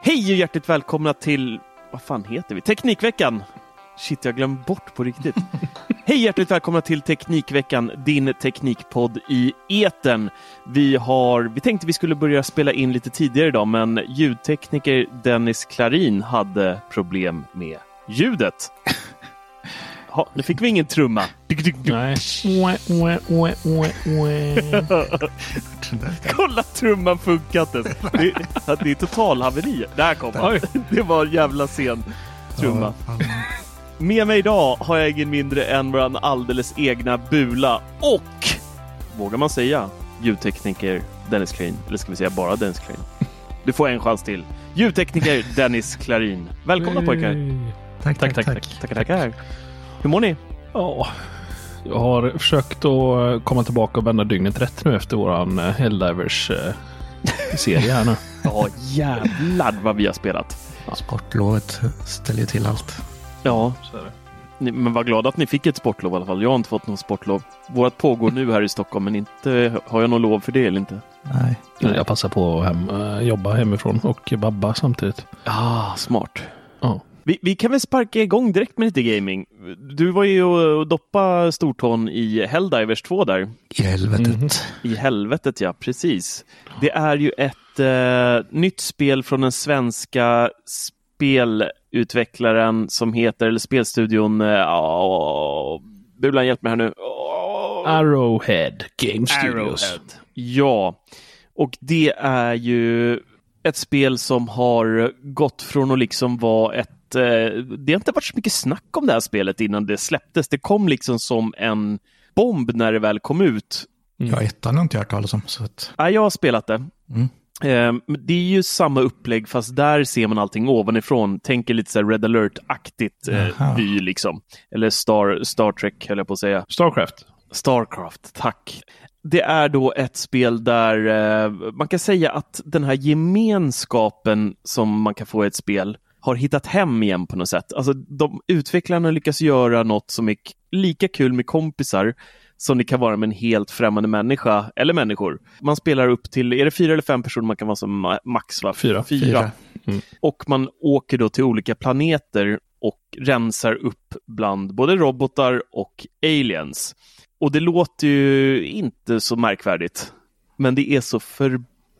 Hej och hjärtligt välkomna till, vad fan heter vi? Teknikveckan! Shit, jag glömde bort på riktigt. Hej hjärtligt välkomna till Teknikveckan, din teknikpodd i eten. Vi har, vi tänkte vi skulle börja spela in lite tidigare idag, men ljudtekniker Dennis Klarin hade problem med ljudet. Ha, nu fick vi ingen trumma. Nej. Kolla trumman funkar inte. Det, det är totalhaveri. Där kom han. Det var en jävla sen trumma. Med mig idag har jag ingen mindre än våran alldeles egna Bula och, vågar man säga, ljudtekniker Dennis Klarin. Eller ska vi säga bara Dennis Klarin? Du får en chans till. Ljudtekniker Dennis Klarin. Välkomna pojkar. Tack, tack, tack. tack. Tackar, tackar. Hur mår ni? Ja, jag har försökt att komma tillbaka och vända dygnet rätt nu efter våran eh, Helldivers-serie här nu. Ja, jävlar vad vi har spelat. Sportlovet ställer ju till allt. Ja, Så är det. ni- men var glada att ni fick ett sportlov i alla fall. Jag har inte fått något sportlov. Vårt pågår nu här i Stockholm, men inte har jag något lov för det eller inte. Nej. Jag passar på att hem, eh, jobba hemifrån och vabba samtidigt. Ah, smart. Ja. Vi, vi kan väl sparka igång direkt med lite gaming. Du var ju och doppa stortån i Helldivers 2 där. I helvetet. Mhm. I helvetet ja, precis. Det är ju ett eh, nytt spel från den svenska spelutvecklaren som heter, eller spelstudion, eh, ja, Bulan hjälp mig här nu. Åh, Arrowhead Game Studios. Arrowhead. Ja, och det är ju ett spel som har gått från att liksom vara ett... Eh, det har inte varit så mycket snack om det här spelet innan det släpptes. Det kom liksom som en bomb när det väl kom ut. Ja, ettan har inte jag hört talas om. Så att, Ja, jag har spelat det. Mm. Eh, men det är ju samma upplägg fast där ser man allting ovanifrån. Tänker lite så här Red alert-aktigt eh, vy liksom. Eller Star, Star Trek höll jag på att säga. Starcraft. Starcraft, tack. Det är då ett spel där eh, man kan säga att den här gemenskapen som man kan få i ett spel har hittat hem igen på något sätt. Alltså de utvecklarna lyckas göra något som är lika kul med kompisar som det kan vara med en helt främmande människa eller människor. Man spelar upp till, är det fyra eller fem personer man kan vara som ma- max? Va? Fyra. fyra. Fyra. Och man åker då till olika planeter och rensar upp bland både robotar och aliens. Och det låter ju inte så märkvärdigt. Men det är så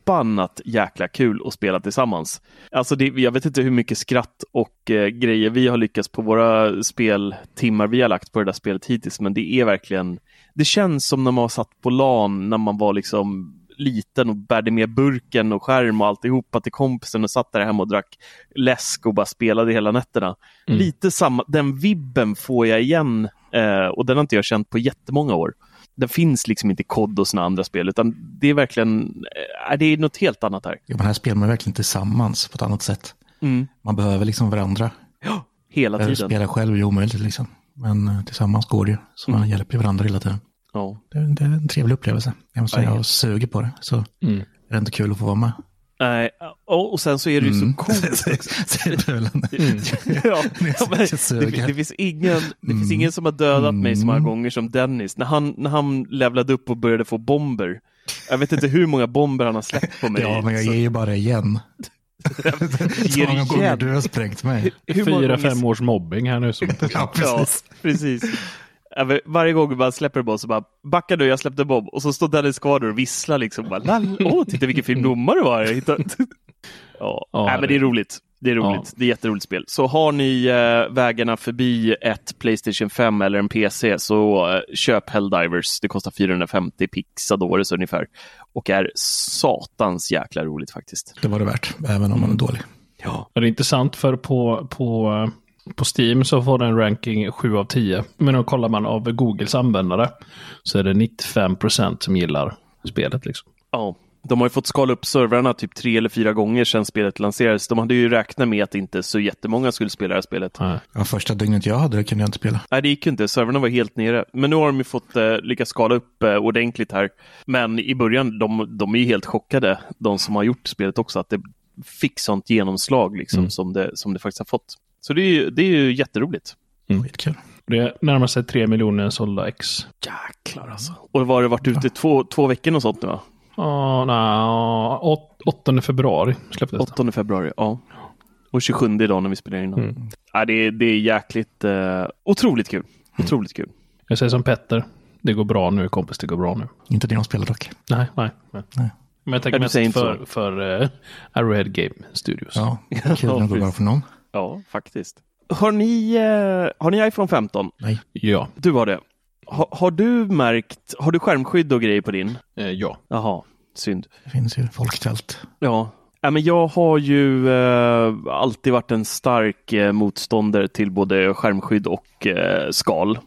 förbannat jäkla kul att spela tillsammans. Alltså det, jag vet inte hur mycket skratt och eh, grejer vi har lyckats på våra speltimmar vi har lagt på det där spelet hittills. Men det är verkligen, det känns som när man var satt på LAN när man var liksom liten och bärde med burken och skärm och alltihopa till kompisen och satt där hemma och drack läsk och bara spelade hela nätterna. Mm. Lite samma, den vibben får jag igen eh, och den har inte jag känt på jättemånga år. Den finns liksom inte i kod och såna andra spel utan det är verkligen, eh, det är något helt annat här. ja, men här spelar man verkligen tillsammans på ett annat sätt. Mm. Man behöver liksom varandra. Hela Att tiden. Spela själv är omöjligt liksom. Men eh, tillsammans går det ju. Så man hjälper varandra hela tiden. Ja. Det, det är en trevlig upplevelse. Jag måste säga, Ja, jag suger på det. Så Mm. är det inte kul att få vara med. Nej, och, och sen så är det ju Mm. så coolt. Säger Bulan. ja, men, och det, finns ingen, det finns Mm. ingen som har dödat mig så många Mm. gånger som Dennis. När han, när han levlade upp och började få bomber. Jag vet inte hur många bomber han har släppt på mig. Ja, men jag ger ju bara igen. Ger många gånger du har sprängt mig. hur Fyra, fem års mobbing här nu. Som... Ja, Ja, precis. Varje gång man släpper en bomb så bara backa nu, jag släppte en bomb och så står Dennis kvar och visslar liksom. Bara, "Lall, Åh, titta vilken fin domare det var jag hittat. Ja, Ja, Nej, men det är roligt. Det är roligt. Ja. Det är jätteroligt spel. Så har ni eh, vägarna förbi ett Playstation 5 eller en PC så eh, köp Helldivers. Det kostar 450 pixadores ungefär och är satans jäkla roligt faktiskt. Det var det värt, även om man är dålig. Ja, Det är intressant för på, på, eh, på Steam så får den ranking 7 av 10. Men då kollar man av Googles användare så är det 95% som gillar spelet. Liksom. Ja, de har ju fått skala upp servrarna typ tre eller fyra gånger sedan spelet lanserades. De hade ju räknat med att inte så jättemånga skulle spela det här spelet. Nej. Ja, första dygnet jag hade det kunde jag inte spela. Nej, det gick ju inte. Servrarna var helt nere. Men nu har de ju fått eh, lyckas skala upp eh, ordentligt här. Men i början, de, de är ju helt chockade, de som har gjort spelet också, att det fick sånt genomslag liksom, Mm. som, det, som det faktiskt har fått. Så det är ju, det är ju jätteroligt. Skitkul. Det närmar sig 3 miljoner sålda ex. Jäklar alltså. Och vad har det varit ute två, två veckor och sånt nu va? Ja, nej, åt- 8 februari släpptes det. 8 februari, ja. Och 27 idag när vi spelar in. Mm. Ja, det, är, det är jäkligt, eh, otroligt kul. Otroligt kul. Jag säger som Petter. Det går bra nu kompis, det går bra nu. Inte det de spelar dock. Nej, nej. nej. Nej. Men jag Ja, tänker mest för, för uh, Arrowhead Game Studios. Ja, kul när det går bra för någon. Ja, faktiskt. Har ni, eh, har ni iPhone 15? Nej, Ja. Du har det. Ha, har du märkt, har du skärmskydd och grejer på din? Eh, ja. Jaha, synd. det finns ju folktält. Ja. Ja, men jag har ju eh, alltid varit en stark eh, motståndare till både skärmskydd och eh, skal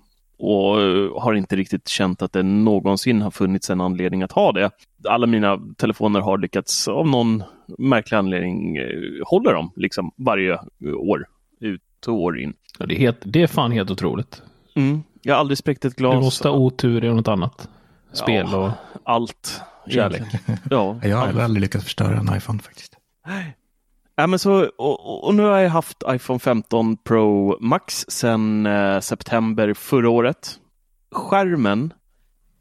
och eh, har inte riktigt känt att det någonsin har funnits en anledning att ha det. Alla mina telefoner har lyckats av någon märklig anledning eh, hålla dem liksom varje år ut och år in. Ja, Det är, helt, det är fan helt otroligt. Mm. Jag har aldrig spräckt ett Du glas. måste ha otur i något annat. Spel Ja. och Allt. kärlek. Ja, Jag har allt. aldrig lyckats förstöra en iPhone faktiskt. Ja, men så, och, och nu har jag haft iPhone 15 Pro Max sedan eh, september förra året. Skärmen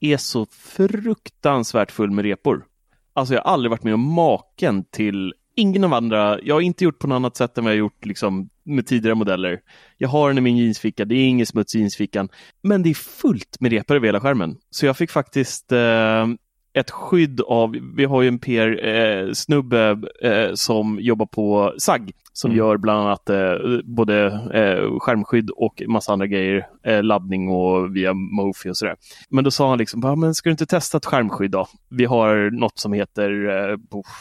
är så fruktansvärt full med repor. Alltså jag har aldrig varit med om maken till ingen av andra. Jag har inte gjort på något annat sätt än vad jag gjort liksom, med tidigare modeller. Jag har den i min jeansficka, det är ingen smuts i jeansfickan. Men det är fullt med repor över hela skärmen. Så jag fick faktiskt eh, ett skydd av, vi har ju en PR-snubbe eh, som jobbar på SAG som Mm. gör bland annat eh, både eh, skärmskydd och massa andra grejer, eh, laddning och via Mofi och sådär. Men då sa han liksom, "Ja, men ska du inte testa ett skärmskydd då? Vi har något som heter, eh,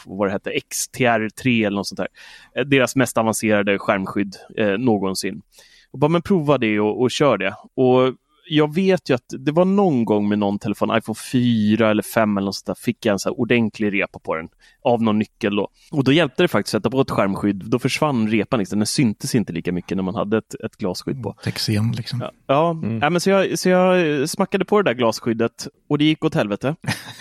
vad det heter, XTR3 eller något sånt där. Eh, deras mest avancerade skärmskydd eh, någonsin. Och bara, men prova det och, och kör det. Och jag vet ju att det var någon gång med någon telefon, iPhone 4 eller 5 eller något sånt där, fick jag en så här ordentlig repa på den av någon nyckel då. Och då hjälpte det faktiskt att sätta på ett skärmskydd. Då försvann repan, liksom. den syntes inte lika mycket när man hade ett, ett glasskydd på. Texen liksom. Ja, ja. ja men så, jag, så jag smackade på det där glasskyddet och det gick åt helvete.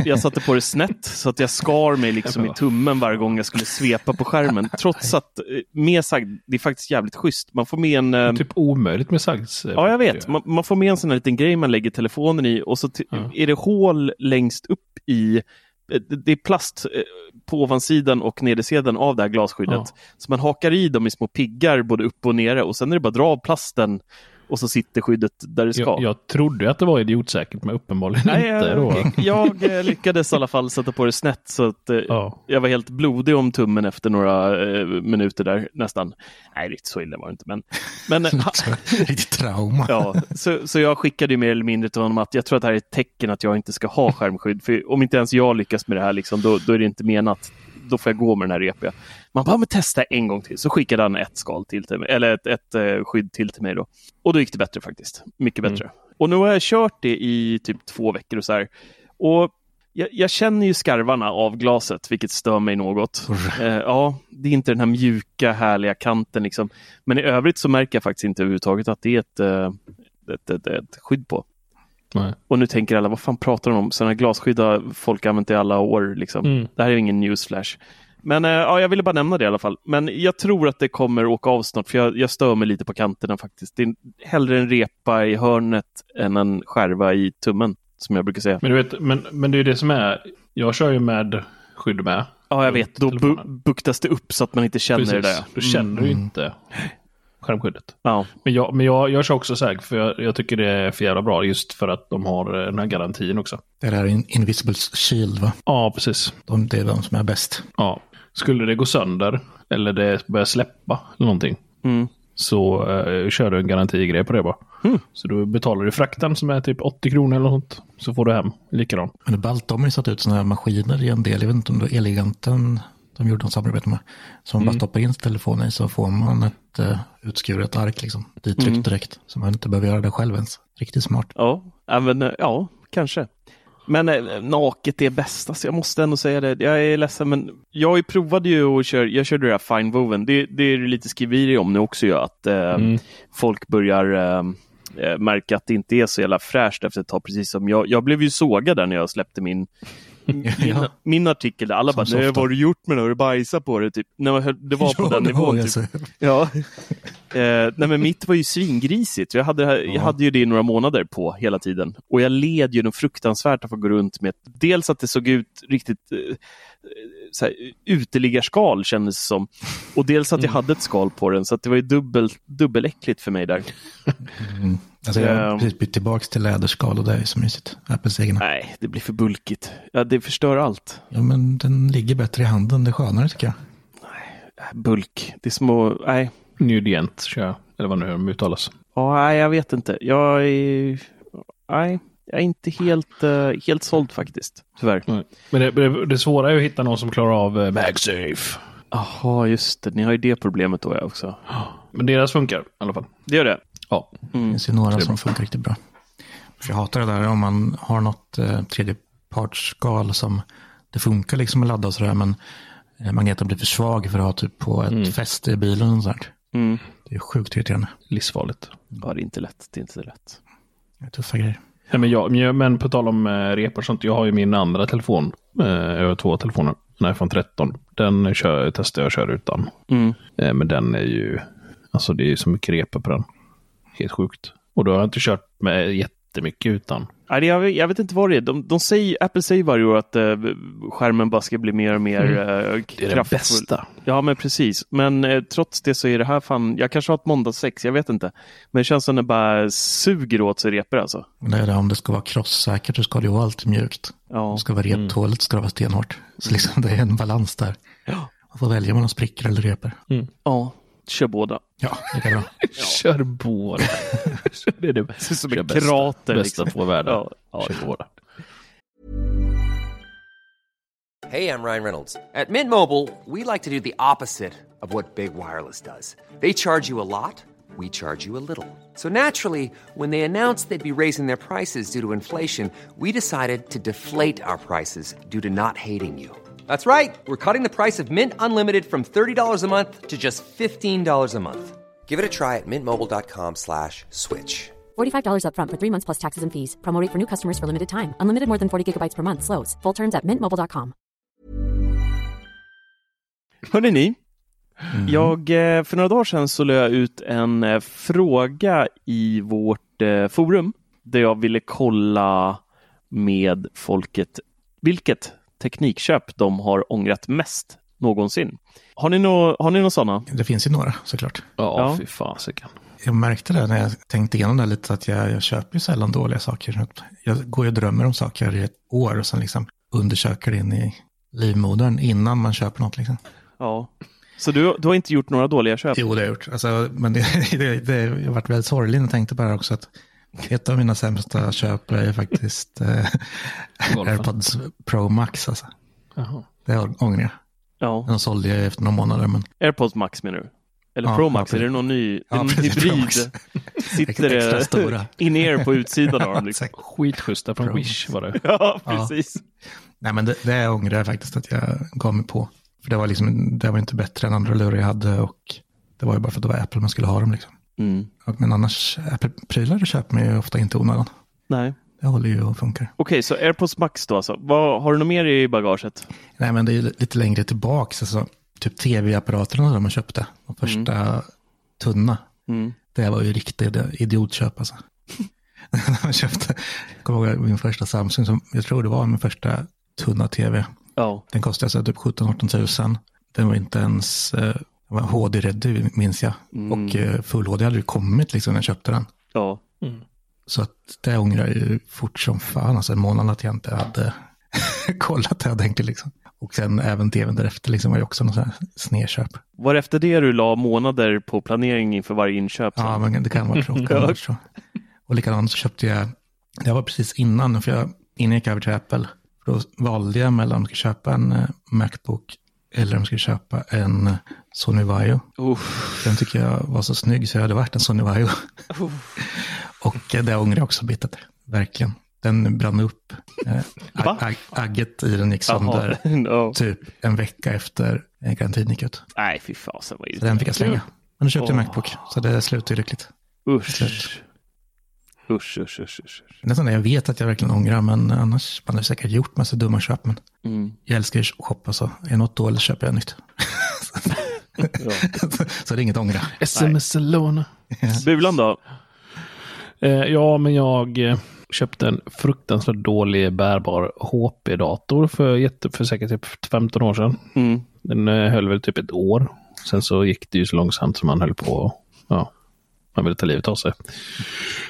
Jag satte på det snett så att jag skar mig liksom i tummen varje gång jag skulle svepa på skärmen. Trots att, eh, med sagt, det är faktiskt jävligt schysst. Man får med en... Typ omöjligt med sags. eh, Ja, jag vet. Man, man får med en sån här liten grej man lägger telefonen i och så t- är det hål längst upp i eh, det det är plast eh, på ovansidan och nedersidan av det här glasskyddet. Ja. Så man hakar i dem i små piggar både upp och nere och sen är det bara att dra av plasten och så sitter skyddet där det ska. Jag, jag trodde att det var idiotsäkert men uppenbarligen Nej, inte. Då. jag, jag eh, lyckades i alla fall sätta på det snett så att eh, Ja. jag var helt blodig om tummen efter några eh, minuter där nästan. Nej, riktigt så illa var det inte. Men, men eh, Riktigt trauma. Ja, så, så jag skickade ju mer eller mindre till honom att jag tror att det här är ett tecken att jag inte ska ha skärmskydd. För om inte ens jag lyckas med det här, liksom, då, då är det inte menat. Då får jag gå med den här repiga. Man bara, men testa en gång till. Så skickade han ett skal till, till mig, eller ett, ett eh, skydd till till mig då. Och då gick det bättre faktiskt. Mycket bättre. Och nu har jag kört det i typ två veckor och så här. Och jag, jag känner ju skarvarna av glaset, vilket stör mig något. Eh, ja, det är inte den här mjuka, härliga kanten liksom. Men i övrigt så märker jag faktiskt inte överhuvudtaget att det är ett, eh, ett, ett, ett skydd på. Nej. Och nu tänker alla, vad fan pratar de om? Sådana glasskydd har folk använt i alla år. Liksom. Mm. Det här är ingen newsflash. Men eh, ja, jag ville bara nämna det i alla fall. Men jag tror att det kommer åka av snart, för jag, jag stör mig lite på kanterna faktiskt. Det är hellre en repa i hörnet än en skärva i tummen, som jag brukar säga. Men, du vet, men, men det är ju det som är. Jag kör ju med skydd med. Ja, jag vet. Då bu buktas det upp så att man inte känner det där. Precis. Du känner ju inte. skärmskyddet. Ja. Men jag, men jag, jag kör också säkert för jag, jag tycker det är för jävla bra just för att de har eh, den här garantin också. Det är In- Invisible Shield va? Ja, precis. De, det är de som är bäst. Ja. Skulle det gå sönder eller det börjar släppa eller någonting Mm. så eh, kör du en garantigrej på det bara. Så då betalar du frakten som är typ 80 kronor eller något. Så får du hem likadan. Men ballt, de har ju satt ut sådana här maskiner i en del. Jag vet inte om det var Eleganten de gjorde något samarbete med. Som bara stoppar in telefonen i så får man ett uh, utskuret ark liksom. Dittryckt direkt. Så man inte behöver göra det själv ens. Riktigt smart. Ja, ja, men, eh, ja kanske. Men eh, naket är bäst, alltså, jag måste ändå säga det. Jag är ledsen, men jag provade ju att köra, jag körde det här fine woven. Det, det är lite skriverier om nu också ju, att eh, folk börjar eh, eh, märka att det inte är så jävla fräscht efter ett tag, precis som jag. Jag blev ju sågad där när jag släppte min min, Ja. min artikel där alla Som bara, nej, vad har du gjort med det? Har du bajsat på det? Typ. Nej, det var på den det nivån. Typ. alltså. Ja. Eh, nej men mitt var ju svingrisigt. Jag hade, jag hade ju det i några månader på hela tiden. Och jag led ju något fruktansvärt att få gå runt med dels att det såg ut riktigt eh, så här, uteliggarskal kändes det som. Och dels att jag hade ett skal på den så att det var ju dubbel, dubbeläckligt för mig där. Alltså jag har Ehm. precis bytt tillbaka till läderskal och det är ju så mysigt. Apples egna. Nej, det blir för bulkigt. Ja, det förstör allt. Ja men den ligger bättre i handen. Det är skönare tycker jag. Bulk. Det är små, nej. Nudient kör jag. Eller vad nu de uttalas. Ja, nej, jag vet inte. Jag är, nej, jag är inte helt, eh, helt såld faktiskt. Tyvärr. Men det, det, det svåra är att hitta någon som klarar av eh, MagSafe. Jaha, just det. Ni har ju det problemet då ja, också. Men deras funkar i alla fall. Det gör det. Ja. Det finns ju några som funkar riktigt bra. För jag hatar det där om man har något eh, tredjepartsskal som det funkar liksom att ladda och sådär men eh, magneten blir för svag för att ha typ på ett fäste i bilen och sånt. Mm. Det är sjukt irriterande. Livsfarligt. Ja, det är inte lätt. Det är inte lätt. Det är tuffa grejer. Nej, men, jag, men på tal om eh, repor och sånt. Jag har ju min andra telefon. Eh, jag har två telefoner. En iPhone 13. Den kör, testar jag och kör utan. Mm. Eh, men den är ju... Alltså det är så mycket repor på den. Helt sjukt. Och då har jag inte kört med jättemycket utan. Jag, vet- jag vet inte vad det är. De, de säger, Apple säger varje år att eh, skärmen bara ska bli mer och mer eh, Det är det kraftfull. bästa. Ja, men precis. Men eh, trots det så är det här fan, jag kanske har ett måndagssex, jag vet inte. Men det känns som det bara suger åt sig repor alltså. Det är det, om det ska vara krosssäkert så ska det ju vara alltid mjukt. Om Ja, det ska vara reptåligt ska det vara stenhårt. Så liksom det är en balans där. Man får välja mellan sprickor eller repor. ja. Kör båda. Ja, lika bra. Kör båda. det är det ut som kör bästa- krater, Bästa liksom. två världar. Ja, ja, Kör båda. Hey, I'm Ryan Reynolds. At Mint Mobile, we like to do the opposite of what Big Wireless does. They charge you a lot, we charge you a little. So naturally, when they announced they'd be raising their prices due to inflation, we decided to deflate our prices due to not hating you. That's right. We're cutting the price of Mint Unlimited from $30 a month to just $15 a month. Give it a try at mintmobile.com slash switch. $45 upfront for three months plus taxes and fees. Promo rate for new customers for limited time. Unlimited more than 40 gigabytes per month. Slows. Full terms at mintmobile.com. Hörrni ni, jag, eh, för några dagar sedan så lade jag ut en eh, fråga i vårt eh, forum där jag ville kolla med folket vilket teknikköp de har ångrat mest någonsin. Har ni några har ni nå sådana? Det finns ju några såklart. Ja, Ja. fy fasiken. Jag märkte det när jag tänkte igenom det lite att jag, jag köper ju sällan dåliga saker. Jag går ju och drömmer om saker i ett år och sen liksom undersöker det in i livmodern innan man köper något. Liksom. Ja. Så du, du har inte gjort några dåliga köp? Jo, det har jag gjort. Alltså, men det, det, det, jag har varit väldigt sorglig när jag tänkte på det här också. Att ett av mina sämsta köp är faktiskt eh. AirPods Pro Max. Alltså. Jaha. Det ångrar jag. Ja. Den sålde jag efter några månader. Men AirPods Max menar du? Eller Ja, Pro ja, Max, är precis. det någon ny Ja, en hybrid? Max. Sitter Extra det stora. in-ear på utsidan av dem? Liksom. Skitschyssta från Wish var det. Ja, precis. Nej, men det, det ångrar jag faktiskt att jag gav mig på. För det var, liksom, det var inte bättre än andra lurar jag hade och det var ju bara för att det var Apple man skulle ha dem. Liksom. Mm. Men annars, Apple-prylar köper man ju ofta inte i onödan. Nej. Det håller ju och funkar. Okej, så AirPods Max då alltså. Vad, har du något mer i bagaget? Nej, men det är ju lite längre tillbaks. Alltså, typ tv-apparaterna som man köpte. De första tunna. Mm. Det var ju riktigt idiotköp alltså. När man köpte, jag kommer ihåg min första Samsung, som jag tror det var min första tunna tv. Ja. Den kostade så typ 17-18 tusen. Den var inte ens, Jag var HD-rädd minns jag. Mm. Och eh, full HD hade ju kommit liksom när jag köpte den. Ja. Så att det ångrar jag ju fort som fan. Alltså en månad att jag inte hade kollat det helt enkelt liksom. Och sen även tvn därefter liksom var ju också något sånt här snedköp. Var det efter det du la månader på planering inför varje inköp? sen? Ja, men det kan vara så. Kan vara så. Och likadant så köpte jag, det var precis innan, för jag, innan jag gick över till Apple, då valde jag mellan om jag skulle köpa en eh, Macbook eller om jag skulle köpa en Sony Vaio. Den tycker jag var så snygg så jag hade varit en Sony Vaio. och eh, det ångrar jag också bittert, verkligen. Den brann upp. Eh, ag- ag- agget i den gick sönder. Ja. typ en vecka efter eh, garantin gick ut. Nej, fy fasen vad Så den fick jag slänga. Men nu köpte jag Åh. Macbook, så det slutade lyckligt. Usch. Usch, usch, usch, usch. Nästan det jag vet att jag verkligen ångrar, men annars man har säkert gjort massa dumma köp. Men Mm. jag älskar ju att shoppa, så är något dåligt köper jag nytt. så det är inget att ångra. Sms-låna. Bulan då? Eh, ja, men jag eh, köpte en fruktansvärt dålig bärbar HP-dator för, jätte, för säkert typ 15 år sedan. Mm. Den eh, höll väl typ ett år. Sen så gick det ju så långsamt som man höll på. Ja, man ville ta livet av sig.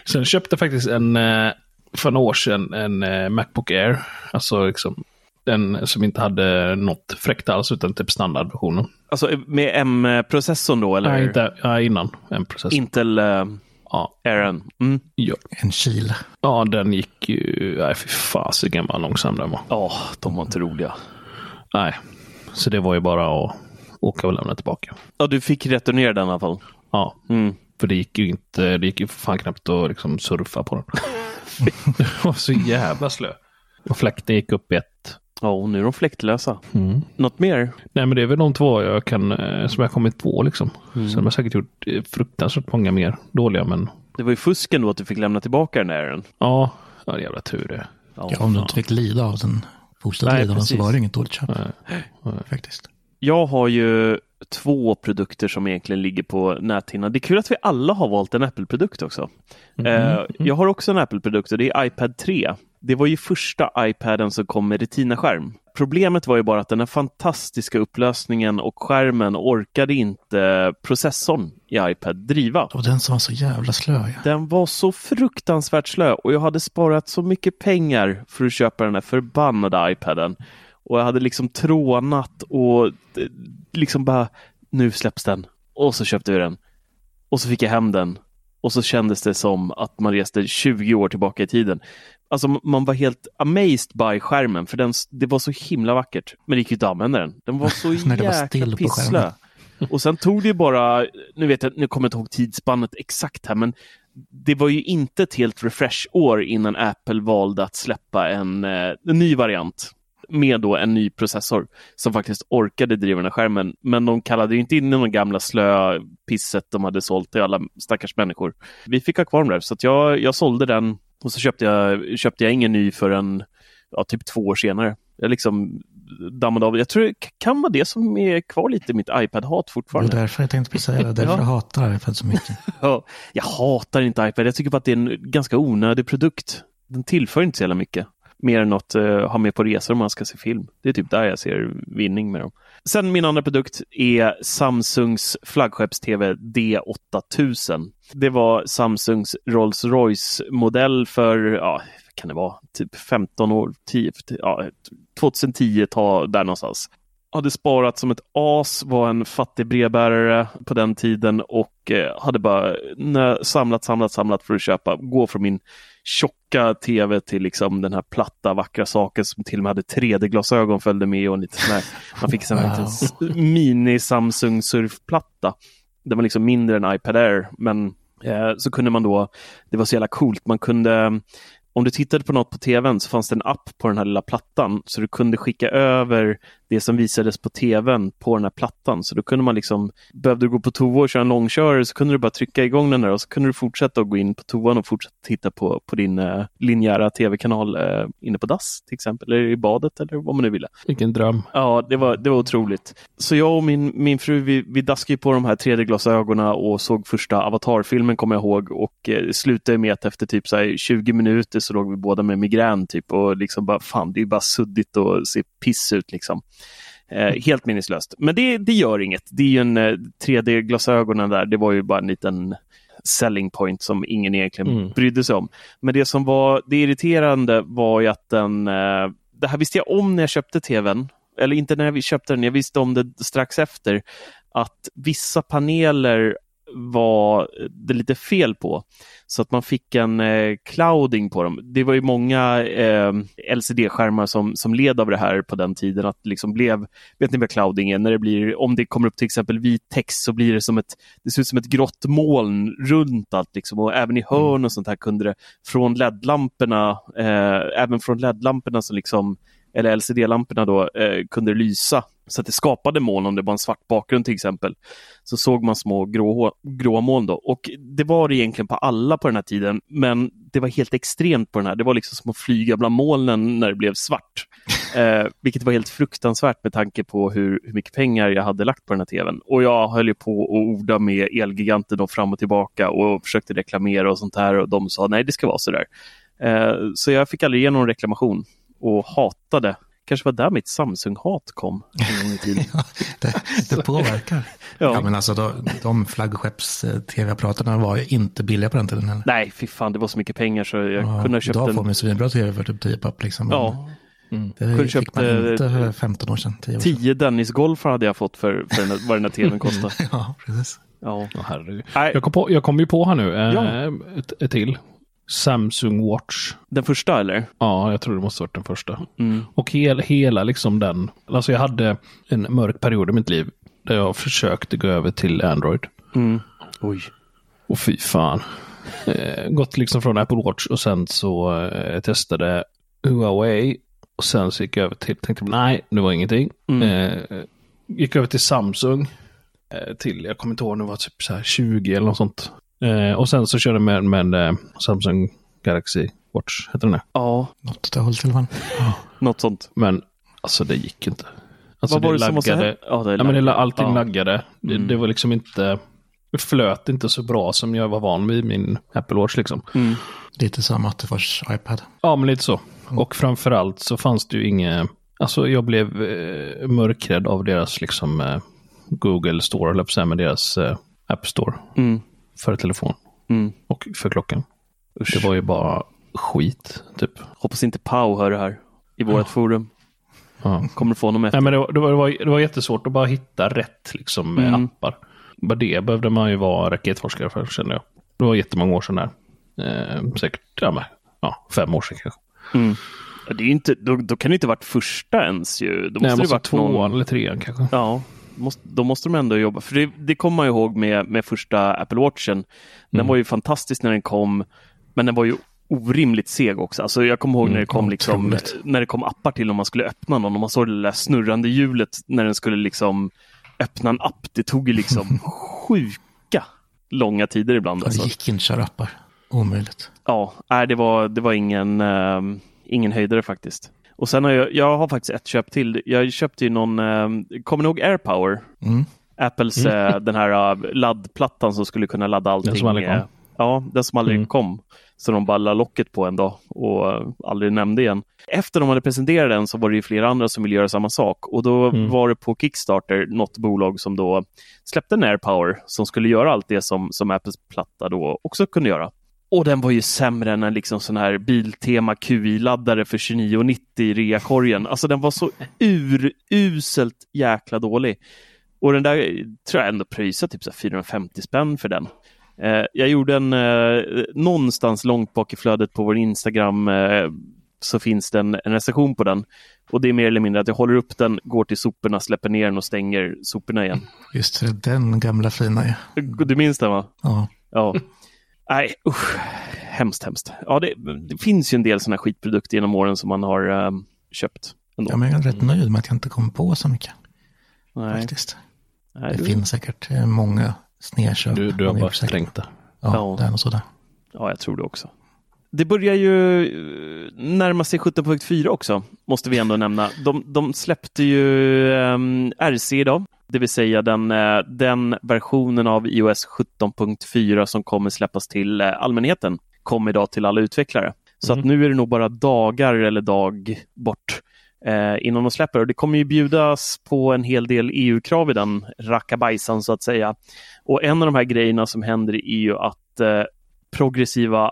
Sen köpte jag faktiskt en, eh, för några år sedan, en Macbook Air. Alltså liksom den som inte hade något fräckt alls utan typ standardversionen. Alltså med M-processorn då eller? Nej, inte ja, innan en process. Intel uh, Ja, Aaron. Mm. ja. En kil. ja, den gick ju... Nej, fy fasiken vad långsam den var. Ja, de var inte roliga. Nej, så det var ju bara att åka och lämna tillbaka. Ja, du fick returnera den i alla fall. Ja, Mm. för det gick ju inte, det gick ju för fan knappt att liksom surfa på den. det var så jävla slö. Och fläkten gick upp i ett. Ja, och nu är de fläktlösa. Mm. Något mer? Nej, men det är väl de två jag kan, eh, som jag kommit på liksom. Sen har jag säkert gjort eh, fruktansvärt många mer dåliga, men Det var ju fusken då att du fick lämna tillbaka den Aaron. ja, ja det är jävla tur det. Ja, om du inte fick lida av den, fortsatte Nej, lida av den, så var det inget dåligt köp. Nej. Faktiskt. Jag har ju två produkter som egentligen ligger på näthinnan. Det är kul att vi alla har valt en Apple-produkt också. Eh, jag har också en Apple-produkt och det är iPad 3. Det var ju första iPaden som kom med Retina-skärm. Problemet var ju bara att den här fantastiska upplösningen och skärmen orkade inte processorn i iPad driva. Var den som var så jävla slö. Ja. Den var så fruktansvärt slö och jag hade sparat så mycket pengar för att köpa den här förbannade iPaden. Och jag hade liksom trånat och eh, liksom bara, nu släpps den. Och så köpte vi den. Och så fick jag hem den. Och så kändes det som att man reste 20 år tillbaka i tiden. Alltså man var helt amazed by skärmen för den, det var så himla vackert. Men det gick ju inte att använda den. Den var så var jäkla på pisslö. Och sen tog det ju bara, nu vet jag, nu kommer jag inte ihåg tidsspannet exakt här, men det var ju inte ett helt refresh-år innan Apple valde att släppa en, eh, en ny variant med då en ny processor som faktiskt orkade driva den här skärmen. Men de kallade inte in de gamla slö pisset de hade sålt till alla stackars människor. Vi fick ha kvar dem där, så jag, jag sålde den och så köpte jag, köpte jag ingen ny förrän ja, typ två år senare. Jag liksom dammade av. Jag tror det kan vara det som är kvar lite i mitt iPad-hat Det var fortfarande. därför jag tänkte precis säga det. Därför Ja. jag hatar iPad så mycket. Ja, jag hatar inte iPad. Jag tycker bara att det är en ganska onödig produkt. Den tillför inte så jävla mycket. Mer än att uh, eh, ha med på resor om man ska se film. Det är typ där jag ser vinning med dem. Sen min andra produkt är Samsungs flaggskepps-TV D8000. Det var Samsungs Rolls Royce-modell för, ja, vad kan det vara, typ 15 år, 10, ja, 2010, ta där någonstans hade sparat som ett as, var en fattig brevbärare på den tiden och eh, hade bara samlat, samlat, samlat för att köpa, gå från min tjocka tv till liksom den här platta vackra saken som till och med hade 3D-glasögon följde med och lite sån här, man fick en Wow. s- mini Samsung surfplatta. Den var liksom mindre än iPad Air, men eh, så kunde man då, det var så jävla coolt, man kunde om du tittade på något på tvn så fanns det en app på den här lilla plattan så du kunde skicka över det som visades på tvn på den här plattan. Så då kunde man liksom, behövde du gå på toa och köra en långkörare så kunde du bara trycka igång den där och så kunde du fortsätta att gå in på toan och fortsätta titta på, på din eh, linjära tv-kanal eh, inne på dass till exempel, eller i badet eller vad man nu ville. Vilken dröm. Ja, det var, det var otroligt. Så jag och min, min fru, vi, vi daskade ju på de här 3D-glasögonen och såg första Avatar-filmen kommer jag ihåg och eh, slutade med att efter typ så här 20 minuter så låg vi båda med migrän typ och liksom bara fan, det är bara suddigt och ser piss ut liksom. Eh, helt meningslöst. Men det, det gör inget. Det är ju en eh, 3D-glasögonen där, det var ju bara en liten selling point som ingen egentligen Mm. brydde sig om. Men det som var det irriterande var ju att den, eh, det här visste jag om när jag köpte tvn, eller inte när vi köpte den, jag visste om det strax efter, att vissa paneler var det lite fel på. Så att man fick en eh, clouding på dem. Det var ju många eh, LCD-skärmar som, som led av det här på den tiden. Att liksom blev, vet ni vad clouding är? När det blir, om det kommer upp till exempel vit text så blir det som ett, det ser ut som ett grått moln runt allt. Liksom. Och även i hörn och sånt här kunde det, från LED-lamporna, eh, även från LED-lamporna som liksom eller LCD-lamporna då, eh, kunde lysa. Så att det skapade moln om det var en svart bakgrund till exempel. Så såg man små grå, gråa moln då. Och det var det egentligen på alla på den här tiden. Men det var helt extremt på den här. Det var liksom som att flyga bland molnen när det blev svart. Eh, vilket var helt fruktansvärt med tanke på hur, hur mycket pengar jag hade lagt på den här tvn. Och jag höll ju på att orda med Elgiganten då fram och tillbaka och försökte reklamera och sånt här. Och de sa nej, det ska vara sådär. Eh, så jag fick aldrig igenom reklamation och hatade. Kanske var där mitt Samsung-hat kom. Ja, det, det påverkar. Ja. ja. men alltså de, de flaggskepps-tv-apparaterna var ju inte billiga på den tiden heller. Nej, fy fan, det var så mycket pengar så jag Ja, kunde ha köpt idag får en... man ju svinbra tv för typ 10 papp liksom. Ja, Det Kunde fick köpt, man eh, inte för 15 år sedan, 10 år sedan. 10 Dennis-golfar hade jag fått för, för den, vad den här tvn kostade. Ja, precis. Ja. Jag kom, på, jag kom ju på här nu, eh, Ja. ett, ett till. Samsung Watch. den första eller? Ja, jag tror det måste varit den första. Mm. Och hela, hela liksom den, alltså jag hade en mörk period i mitt liv där jag försökte gå över till Android. Mm. Oj. Och fy fan. Eh, gått liksom från Apple Watch och sen så eh, testade Huawei. Och sen så gick jag över till, tänkte nej, det var ingenting. Mm. Eh, gick över till Samsung. Eh, till, jag kommer inte ihåg, det var typ så här 20 eller något sånt. Eh, och sen så körde jag med, med eh, Samsung Galaxy Watch, heter den det? Ja, Något åt det hållet i alla fall. något sånt. Men alltså det gick inte. Alltså Vad var det som var så laggade- här? Ja, det Ja, men det, allting ja. laggade. Det, Mm. det var liksom inte... Det flöt inte så bra som jag var van vid min Apple Watch liksom. Mm. Lite som Attefors iPad. Ja, men lite så. Och framförallt så fanns det ju inget... Alltså jag blev eh, mörkrädd av deras liksom eh, Google Store, eller med deras eh, App Store Mm. För telefon Mm. och för klockan. Usch. Det var ju bara skit, typ. Hoppas inte Pau hör det här i vårt forum. Ja. Kommer få honom efter. Nej, men det, var, det, var, det, var, jättesvårt att bara hitta rätt liksom, med Mm. appar. Bara det behövde man ju vara raketforskare för, kände jag. Det var jättemånga år sedan där. Eh, säkert ja, men, ja, fem år sedan kanske. Mm. Ja, Det är inte, då, då kan det inte varit första ens ju. Då måste Nej, det varit tvåan någon... eller trean kanske. Ja, måste, då måste de ändå jobba. För det, det kommer man ju ihåg med, med första Apple Watchen. Den Mm. var ju fantastisk när den kom, men den var ju orimligt seg också. Alltså jag kommer ihåg när det kom Mm, liksom, när det kom appar till om man skulle öppna någon och man såg det där snurrande hjulet när den skulle liksom öppna en app. Det tog ju liksom sjuka långa tider ibland. Det Alltså. gick inte att köra appar. Omöjligt. Ja, nej, det var, det var ingen, ehm, ingen höjdare faktiskt. Och sen har jag, jag har faktiskt ett köp till. Jag köpte ju någon, um, kommer ni ihåg AirPower? Mm. Apples, eh, den här uh, laddplattan som skulle kunna ladda allting. som aldrig kom. eh, Ja, den som aldrig Mm. kom. Så de bara la locket på en dag och eh, aldrig nämnde igen. Efter de hade presenterat den så var det ju flera andra som ville göra samma sak. Och då Mm. var det på Kickstarter något bolag som då släppte en AirPower som skulle göra allt det som, som Apples platta då också kunde göra. Och den var ju sämre än en liksom sån här Biltema QI-laddare för 29,90 i reakorgen. Alltså den var så uruselt jäkla dålig. Och den där tror jag ändå pröjsade typ så här 450 spänn för den. Eh, jag gjorde en, eh, någonstans långt bak i flödet på vår Instagram eh, så finns det en, en recension på den. Och det är mer eller mindre att jag håller upp den, går till soporna, släpper ner den och stänger soporna igen. Just det, den gamla fina ja. Du minns den va? ja. Ja. Nej, usch. Hemskt, hemskt. Ja, det, det finns ju en del sådana skitprodukter genom åren som man har eh, köpt. Ändå. ja, men jag är rätt nöjd med att jag inte kom på så mycket. Nej, Faktiskt. nej, Det du- finns säkert eh, många snedköp. Du, du har bara säkert. trängt det. Ja, Ja. det är nog sådär. Ja, jag tror det också. Det börjar ju eh, närma sig 17.4 också, måste vi ändå nämna. De, de släppte ju um, RC idag, det vill säga den, eh, den versionen av iOS 17.4 som kommer släppas till eh, allmänheten, kom idag till alla utvecklare. Så Mhm. att nu är det nog bara dagar eller dag bort eh, innan de släpper. Och det kommer ju bjudas på en hel del EU-krav i den rackabajsan så att säga. Och en av de här grejerna som händer är ju att eh, progressiva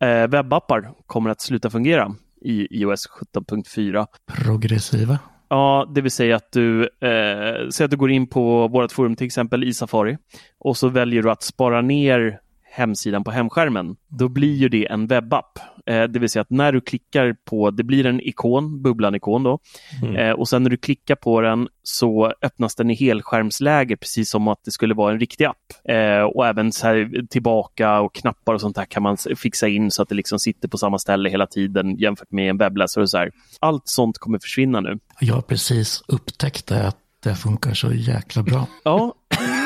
eh, webbappar kommer att sluta fungera i iOS 17.4. Progressiva. Ja, det vill säga att du, eh, säg att du går in på vårt forum till exempel i Safari och så väljer du att spara ner hemsidan på hemskärmen, då blir ju det en webbapp. Eh, det vill säga att när du klickar på, det blir en ikon, bubblan-ikon då, mm. eh, och sen när du klickar på den så öppnas den i helskärmsläge precis som att det skulle vara en riktig app. Eh, och även så här, tillbaka och knappar och sånt där kan man fixa in så att det liksom sitter på samma ställe hela tiden jämfört med en webbläsare. Och så här. Allt sånt kommer försvinna nu. Jag har precis upptäckt det, att det funkar så jäkla bra. Ja,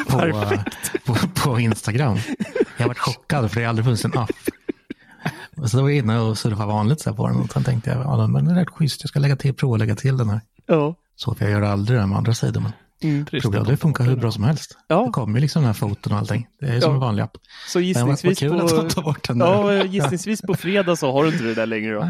på, på, på, Instagram. Jag varit chockad för det har aldrig funnits en app. Och så var jag inne och surfade vanligt så på den och sen tänkte jag, ja men det är rätt schysst, jag ska lägga till, prova att lägga till den här. Ja. Så för jag gör aldrig det med andra sidor. Men mm, Program, det funkar hur bra som helst. Ja. Det kommer ju liksom den här foton och allting. Det är som ja. en vanlig app. Så gissningsvis, på, ja, gissningsvis på fredag så har du inte det där längre då.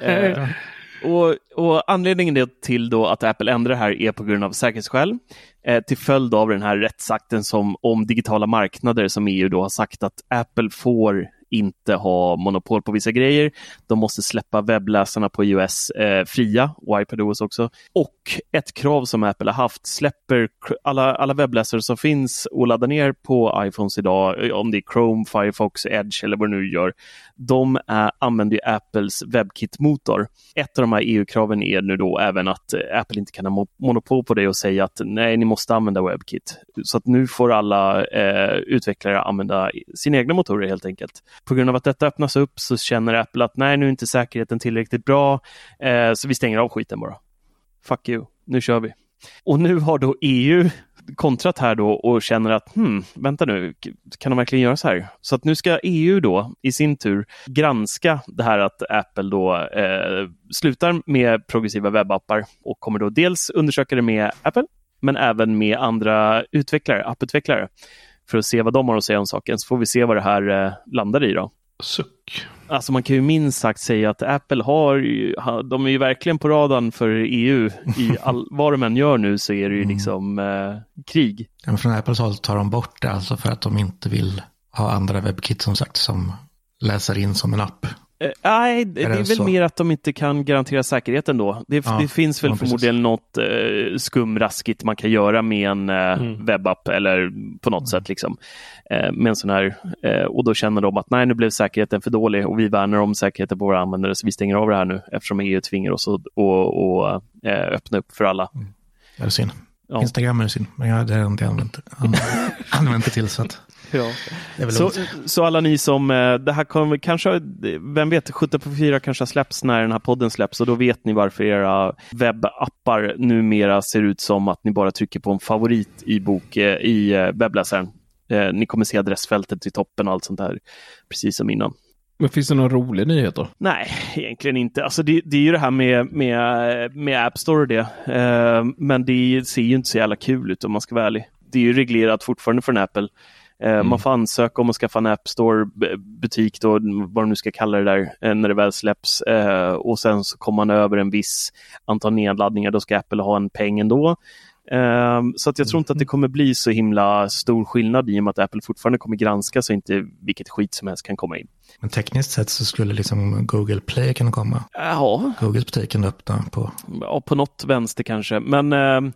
Nej, och, och, Anledningen till då att Apple ändrar det här är på grund av säkerhetsskäl eh, till följd av den här rättsakten som, om digitala marknader som EU då har sagt att Apple får inte ha monopol på vissa grejer. De måste släppa webbläsarna på iOS eh, fria och iPadOS också. Och ett krav som Apple har haft, släpper alla, alla webbläsare som finns och laddar ner på iPhones idag, eh, om det är Chrome, Firefox, Edge eller vad det nu gör, de är, använder Apples WebKit-motor. Ett av de här EU-kraven är nu då även att eh, Apple inte kan ha monopol på det och säga att nej, ni måste använda WebKit. Så att nu får alla eh, utvecklare använda sina egna motorer helt enkelt. På grund av att detta öppnas upp så känner Apple att nej, nu är inte säkerheten tillräckligt bra, eh, så vi stänger av skiten bara. Fuck you, nu kör vi. Och nu har då EU kontrat här då och känner att hmm, vänta nu, kan de verkligen göra så här? Så att nu ska EU då i sin tur granska det här att Apple då eh, slutar med progressiva webbappar och kommer då dels undersöka det med Apple men även med andra utvecklare, apputvecklare för att se vad de har att säga om saken. Så får vi se vad det här eh, landar i då. Suck. Alltså man kan ju minst sagt säga att Apple har, de är ju verkligen på radarn för EU. I all, vad de än gör nu så är det ju mm. liksom eh, krig. Ja, men från Apples håll tar de bort det alltså för att de inte vill ha andra webbkit som sagt som läser in som en app. Uh, nej, det är, väl så? mer att de inte kan garantera säkerheten då. Det, ja, det finns väl ja, förmodligen något uh, skumraskigt man kan göra med en uh, mm. webbapp eller på något mm. sätt. Liksom. Uh, med en sån här, och då känner de att nej, nu blev säkerheten för dålig och vi värnar om säkerheten på våra användare så vi stänger av det här nu eftersom EU tvingar oss att och, och, öppna upp för alla. Mm. Det är synd. Ja. Instagram är synd, men jag har inte använt, använt det till så att Ja. Så, så, alla ni som, eh, det här kommer kanske, vem vet, 17 på 4 kanske släpps när den här podden släpps och då vet ni varför era webbappar numera ser ut som att ni bara trycker på en favorit i, bok, eh, i eh, webbläsaren. Ni kommer se adressfältet i toppen och allt sånt där, precis som innan. Men finns det någon rolig nyhet då? Nej, egentligen inte. Alltså det, det är ju det här med, med, med App Store och det. men det ser ju inte så jävla kul ut om man ska vara ärlig. Det är ju reglerat fortfarande från Apple. Eh, mm. Man får ansöka om att skaffa en App Store-butik, då, vad de nu ska kalla det där, eh, när det väl släpps. Eh, och sen så kommer man över en viss antal nedladdningar, då ska Apple ha en peng ändå. Så att jag tror inte att det mm. kommer bli så himla stor skillnad i och med att Apple fortfarande kommer granska så inte vilket skit som helst kan komma in. Men tekniskt sett så skulle liksom Google Play kunna komma? Ja. Googles butik kan öppna på? Ja, på något vänster kanske. Men eh,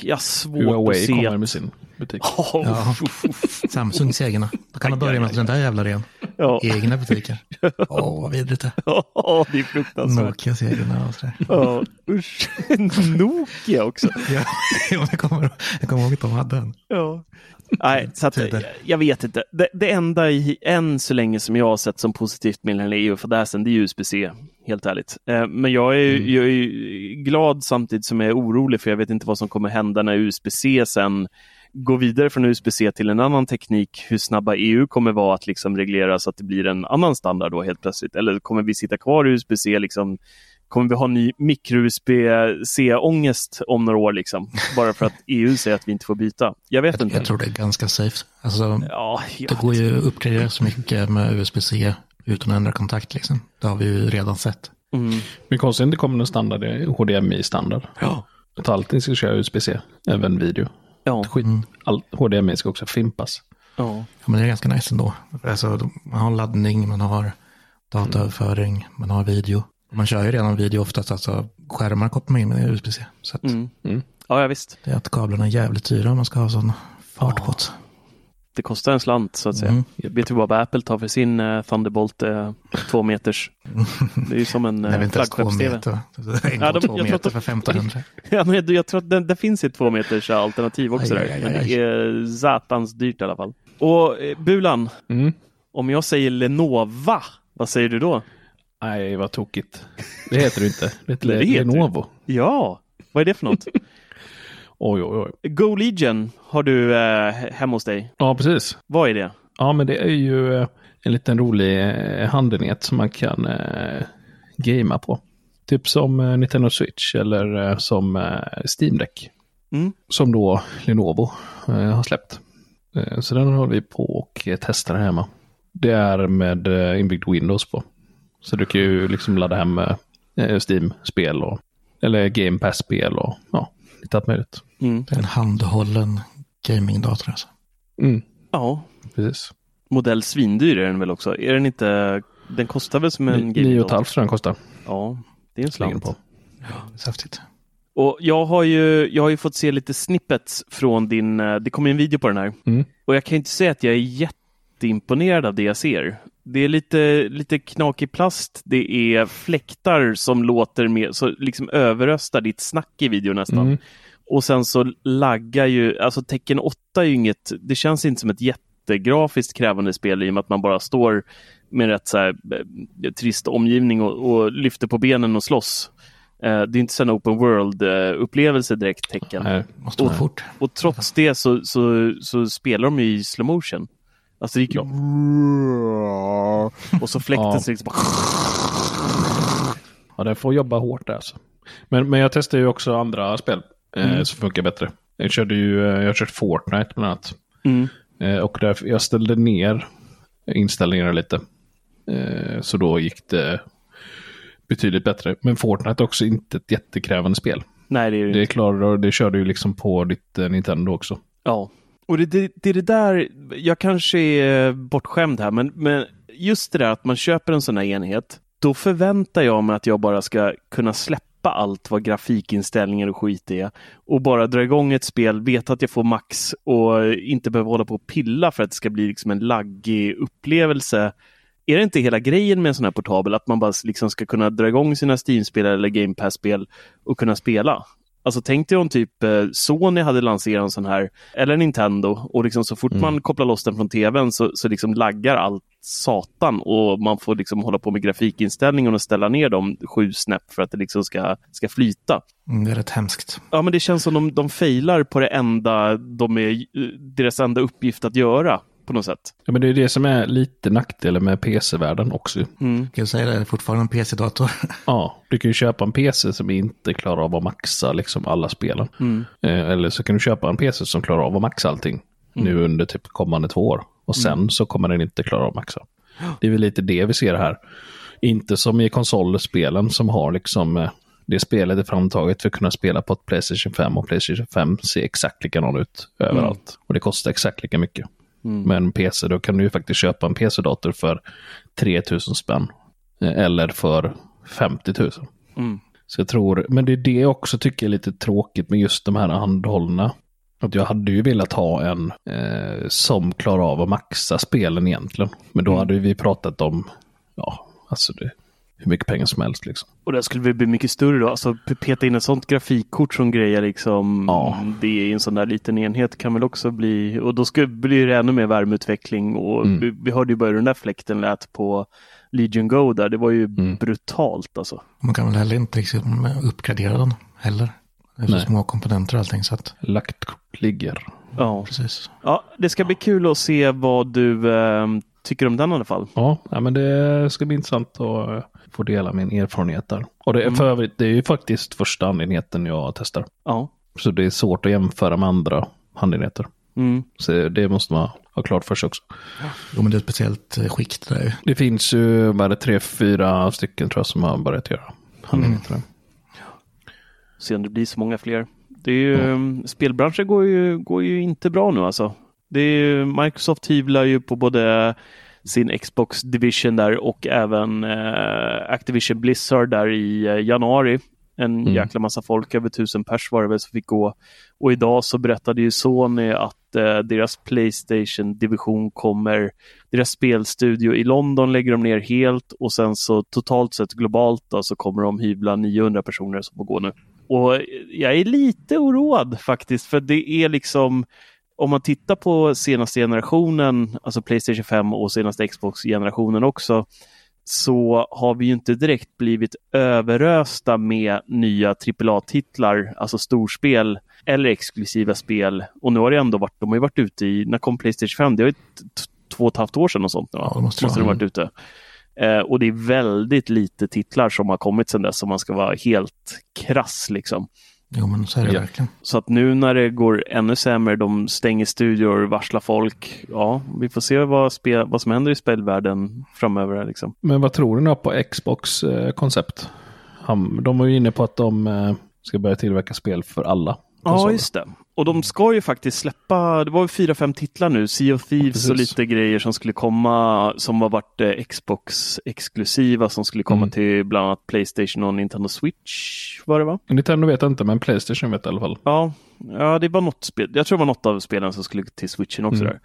jag har svårt Huawei att se. kommer med sin butik. Oh. Ja. Samsungs egna. Då kan man börja med den där jävla ren. Ja. Egna butiker. Åh, oh, vad vidrigt det Ja, det är fruktansvärt. Nokias egna och sådär. Ja, usch. Nokia också. ja, jag kommer, jag kommer ihåg att de hade en. Ja. Nej, så att, jag vet inte. Det, det enda i, än så länge som jag har sett som positivt med den här EU-fadäsen, det är USB-C, helt ärligt. Eh, men jag är, mm. jag är glad samtidigt som jag är orolig, för jag vet inte vad som kommer hända när USB-C sen går vidare från USB-C till en annan teknik, hur snabba EU kommer vara att liksom reglera så att det blir en annan standard då helt plötsligt? Eller kommer vi sitta kvar i USB-C liksom kommer vi ha ny mikro-USB-C-ångest om några år liksom? Bara för att EU säger att vi inte får byta. Jag vet jag, inte. Jag tror det är ganska safe. Alltså, ja, det går ju att uppgradera så mycket med USB-C utan att ändra kontakt liksom. Det har vi ju redan sett. Mm. Men konstigt inte kommer någon standard, det HDMI-standard. Ja. Att allting ska köra USB-C, även video. Ja. Skit. All, HDMI ska också fimpas. ja. Ja, men det är ganska nice ändå. Alltså, man har laddning, man har dataöverföring, man har video. Man kör ju redan video oftast, alltså skärmar kopplar man in med USB-C. Så att Mm. Ja, ja, visst. det är att kablarna är jävligt dyra om man ska ha sån fart på det. Det kostar en slant så att säga. Mm. Jag vet ju vad Apple tar för sin eh, Thunderbolt eh, två meters. Det är ju som en eh, flaggskepps-TV. är en Ja, de- två jag tror meter att- för 1500. Ja, men jag, jag tror att det, det finns ett två meters alternativ också Aj, där. aj, aj, Men det är satans dyrt i alla fall. Och eh, Bulan, Mm. om jag säger Lenova, vad säger du då? Nej, vad tokigt. Det heter det inte. Det heter det heter Lenovo. Ja, vad är det för något? Oj, oj, oj. Go Legion har du eh, hemma hos dig. Ja, precis. Vad är det? Ja, men det är ju eh, en liten rolig eh, handenhet som man kan eh, gamea på. Typ som eh, Nintendo Switch eller som Steam Deck. Mm. Som då Lenovo eh, har släppt. Eh, så den håller vi på och testar här hemma. Det är med inbyggd Windows på. Så du kan ju liksom ladda hem Steam-spel och eller Game Pass-spel och ja, lite allt möjligt. Mm. En handhållen gamingdator alltså. Mm, Ja, precis. modell svindyr är den väl också? Är den inte... Den kostar väl som en Nio och ett gamingdator? halvt tror jag den kostar. Ja, det är en slant. på. Är häftigt. Och jag har ju, jag har ju fått se lite snippets från din, eh, det kom ju en video på den här. Mm. Och jag kan inte säga att jag är jätteimponerad av det jag ser. Det är lite, lite knakig plast, det är fläktar som låter mer, så liksom överröstar ditt snack i videon nästan. Mm. Och sen så laggar ju, alltså tecken 8 är ju inget, det känns inte som ett jättegrafiskt krävande spel i och med att man bara står med en rätt så här, eh, trist omgivning och, och lyfter på benen och slåss. Eh, det är inte så en open world-upplevelse direkt, tecken. Nej. Måste gå Och- fort. Och trots det så, så, så spelar de ju i slow motion. Alltså det gick ju... Och så fläkten Ja. så liksom... Ja, den får jobba hårt där alltså. Men, men jag testar ju också andra spel eh, Mm. som funkar bättre. Jag körde ju, eh, jag har kört Fortnite bland annat. Mm. Eh, och där, jag ställde ner inställningarna lite. Eh, så då gick det betydligt bättre. Men Fortnite är också inte ett jättekrävande spel. Nej, det är Det det kör du ju liksom på ditt eh, Nintendo också. Ja. Och det, det, det är det där, jag kanske är bortskämd här, men, men just det där att man köper en sån här enhet, då förväntar jag mig att jag bara ska kunna släppa allt vad grafikinställningar och skit är och bara dra igång ett spel, veta att jag får max och inte behöva hålla på och pilla för att det ska bli liksom en laggig upplevelse. Är det inte hela grejen med en sån här portabel att man bara liksom ska kunna dra igång sina Steam-spel eller Game Pass-spel och kunna spela? Alltså tänk dig om typ eh, Sony hade lanserat en sån här, eller Nintendo, och liksom så fort man kopplar loss den från tvn så, så liksom laggar allt satan och man får liksom hålla på med grafikinställningen och ställa ner dem sju snäpp för att det liksom ska, ska flyta. Mm, det är rätt hemskt. Ja, men det känns som de, de failar på det enda de är, eh, deras enda uppgift att göra på något sätt. Ja, men det är det som är lite nackdelen med PC-världen också. Mm. Kan jag säga det, är fortfarande en PC-dator. Ja, du kan ju köpa en PC som inte klarar av att maxa liksom alla spelen. Mm. Eh, eller så kan du köpa en PC som klarar av att maxa allting nu under typ kommande två år. Och sen så kommer den inte klara av att maxa. Det är väl lite det vi ser här. Inte som i konsolspelen som har liksom eh, det spelet är framtaget för att kunna spela på ett Playstation 5 och Playstation 5 ser exakt likadan ut överallt. Och det kostar exakt lika mycket. Men PC, då kan du ju faktiskt köpa en PC-dator för 3000 spänn. Eh, Eller för 50 000. Mm. Så jag tror, men det är det jag också tycker är lite tråkigt med just de här handhållna. Att jag hade ju velat ha en eh, som klarar av att maxa spelen egentligen. Men då hade ju vi pratat om, ja, alltså det, hur mycket pengar som helst liksom. Och det skulle väl bli mycket större då. Alltså peta in ett sånt grafikkort som grejer liksom Ja. det i en sån där liten enhet kan väl också bli och då skulle bli det ännu mer värmeutveckling och Mm. vi, vi hörde ju bara hur den där fläkten lät på Legion Go där. Det var ju Mm. brutalt alltså. Man kan väl heller inte liksom uppgradera den heller. Det är så Nej. små komponenter och allting så att, Lagt kort ligger. Ja. precis. ja, det ska bli kul att se vad du eh, tycker om den i alla fall. Ja, ja, men det ska bli intressant att eh, få dela min erfarenhet där. Och det är för övrigt, det är ju faktiskt första anledningen jag testar. Ja. Så det är svårt att jämföra med andra handenheter. Mm. Så det måste man, ha klart för sig också. Jo, men det är ett speciellt eh, skikt där. Det finns ju bara tre, fyra stycken tror jag som har börjat göra till det. Se om det blir så många fler. Det är ju, Spelbranschen går ju, går ju inte bra nu alltså. Det är ju, Microsoft hyvlar ju på både sin Xbox Division där och även eh, Activision Blizzard där i eh, januari. En Mm. jäkla massa folk, över tusen pers var det väl som fick gå. Och idag så berättade ju Sony att eh, deras Playstation-division kommer, deras spelstudio i London lägger de ner helt och sen så totalt sett globalt då, så kommer de hyvla 900 personer som får gå nu. Och jag är lite oroad faktiskt för det är liksom om man tittar på senaste generationen, alltså Playstation 5 och senaste Xbox-generationen också, så har vi ju inte direkt blivit överösta med nya AAA-titlar, alltså storspel eller exklusiva spel. Och nu har det ändå varit, de har ju varit ute i, när kom Playstation 5? Det var ju två och ett halvt år sedan och sånt. nu? Ja, det måste måste det ha varit ute. Eh, och det är väldigt lite titlar som har kommit sedan dess om man ska vara helt krass liksom. Jo, men så är det Ja. verkligen. Så att nu när det går ännu sämre, de stänger studior, varslar folk. Ja, vi får se vad, spe, vad som händer i spelvärlden framöver. här, Liksom. Men vad tror du nu på Xbox eh, koncept? Han, de är ju inne på att de eh, ska börja tillverka spel för alla. Ja, just det. Och de ska ju faktiskt släppa, det var ju fyra, fem titlar nu, Sea of Thieves Precis. och lite grejer som skulle komma, som har varit eh, Xbox-exklusiva, som skulle komma Mm. till bland annat Playstation och Nintendo Switch, var det va? Nintendo vet jag inte, men Playstation vet jag i alla fall. Ja, ja det var något spel. Jag tror det var något av spelen som skulle till switchen också. Mm. Där.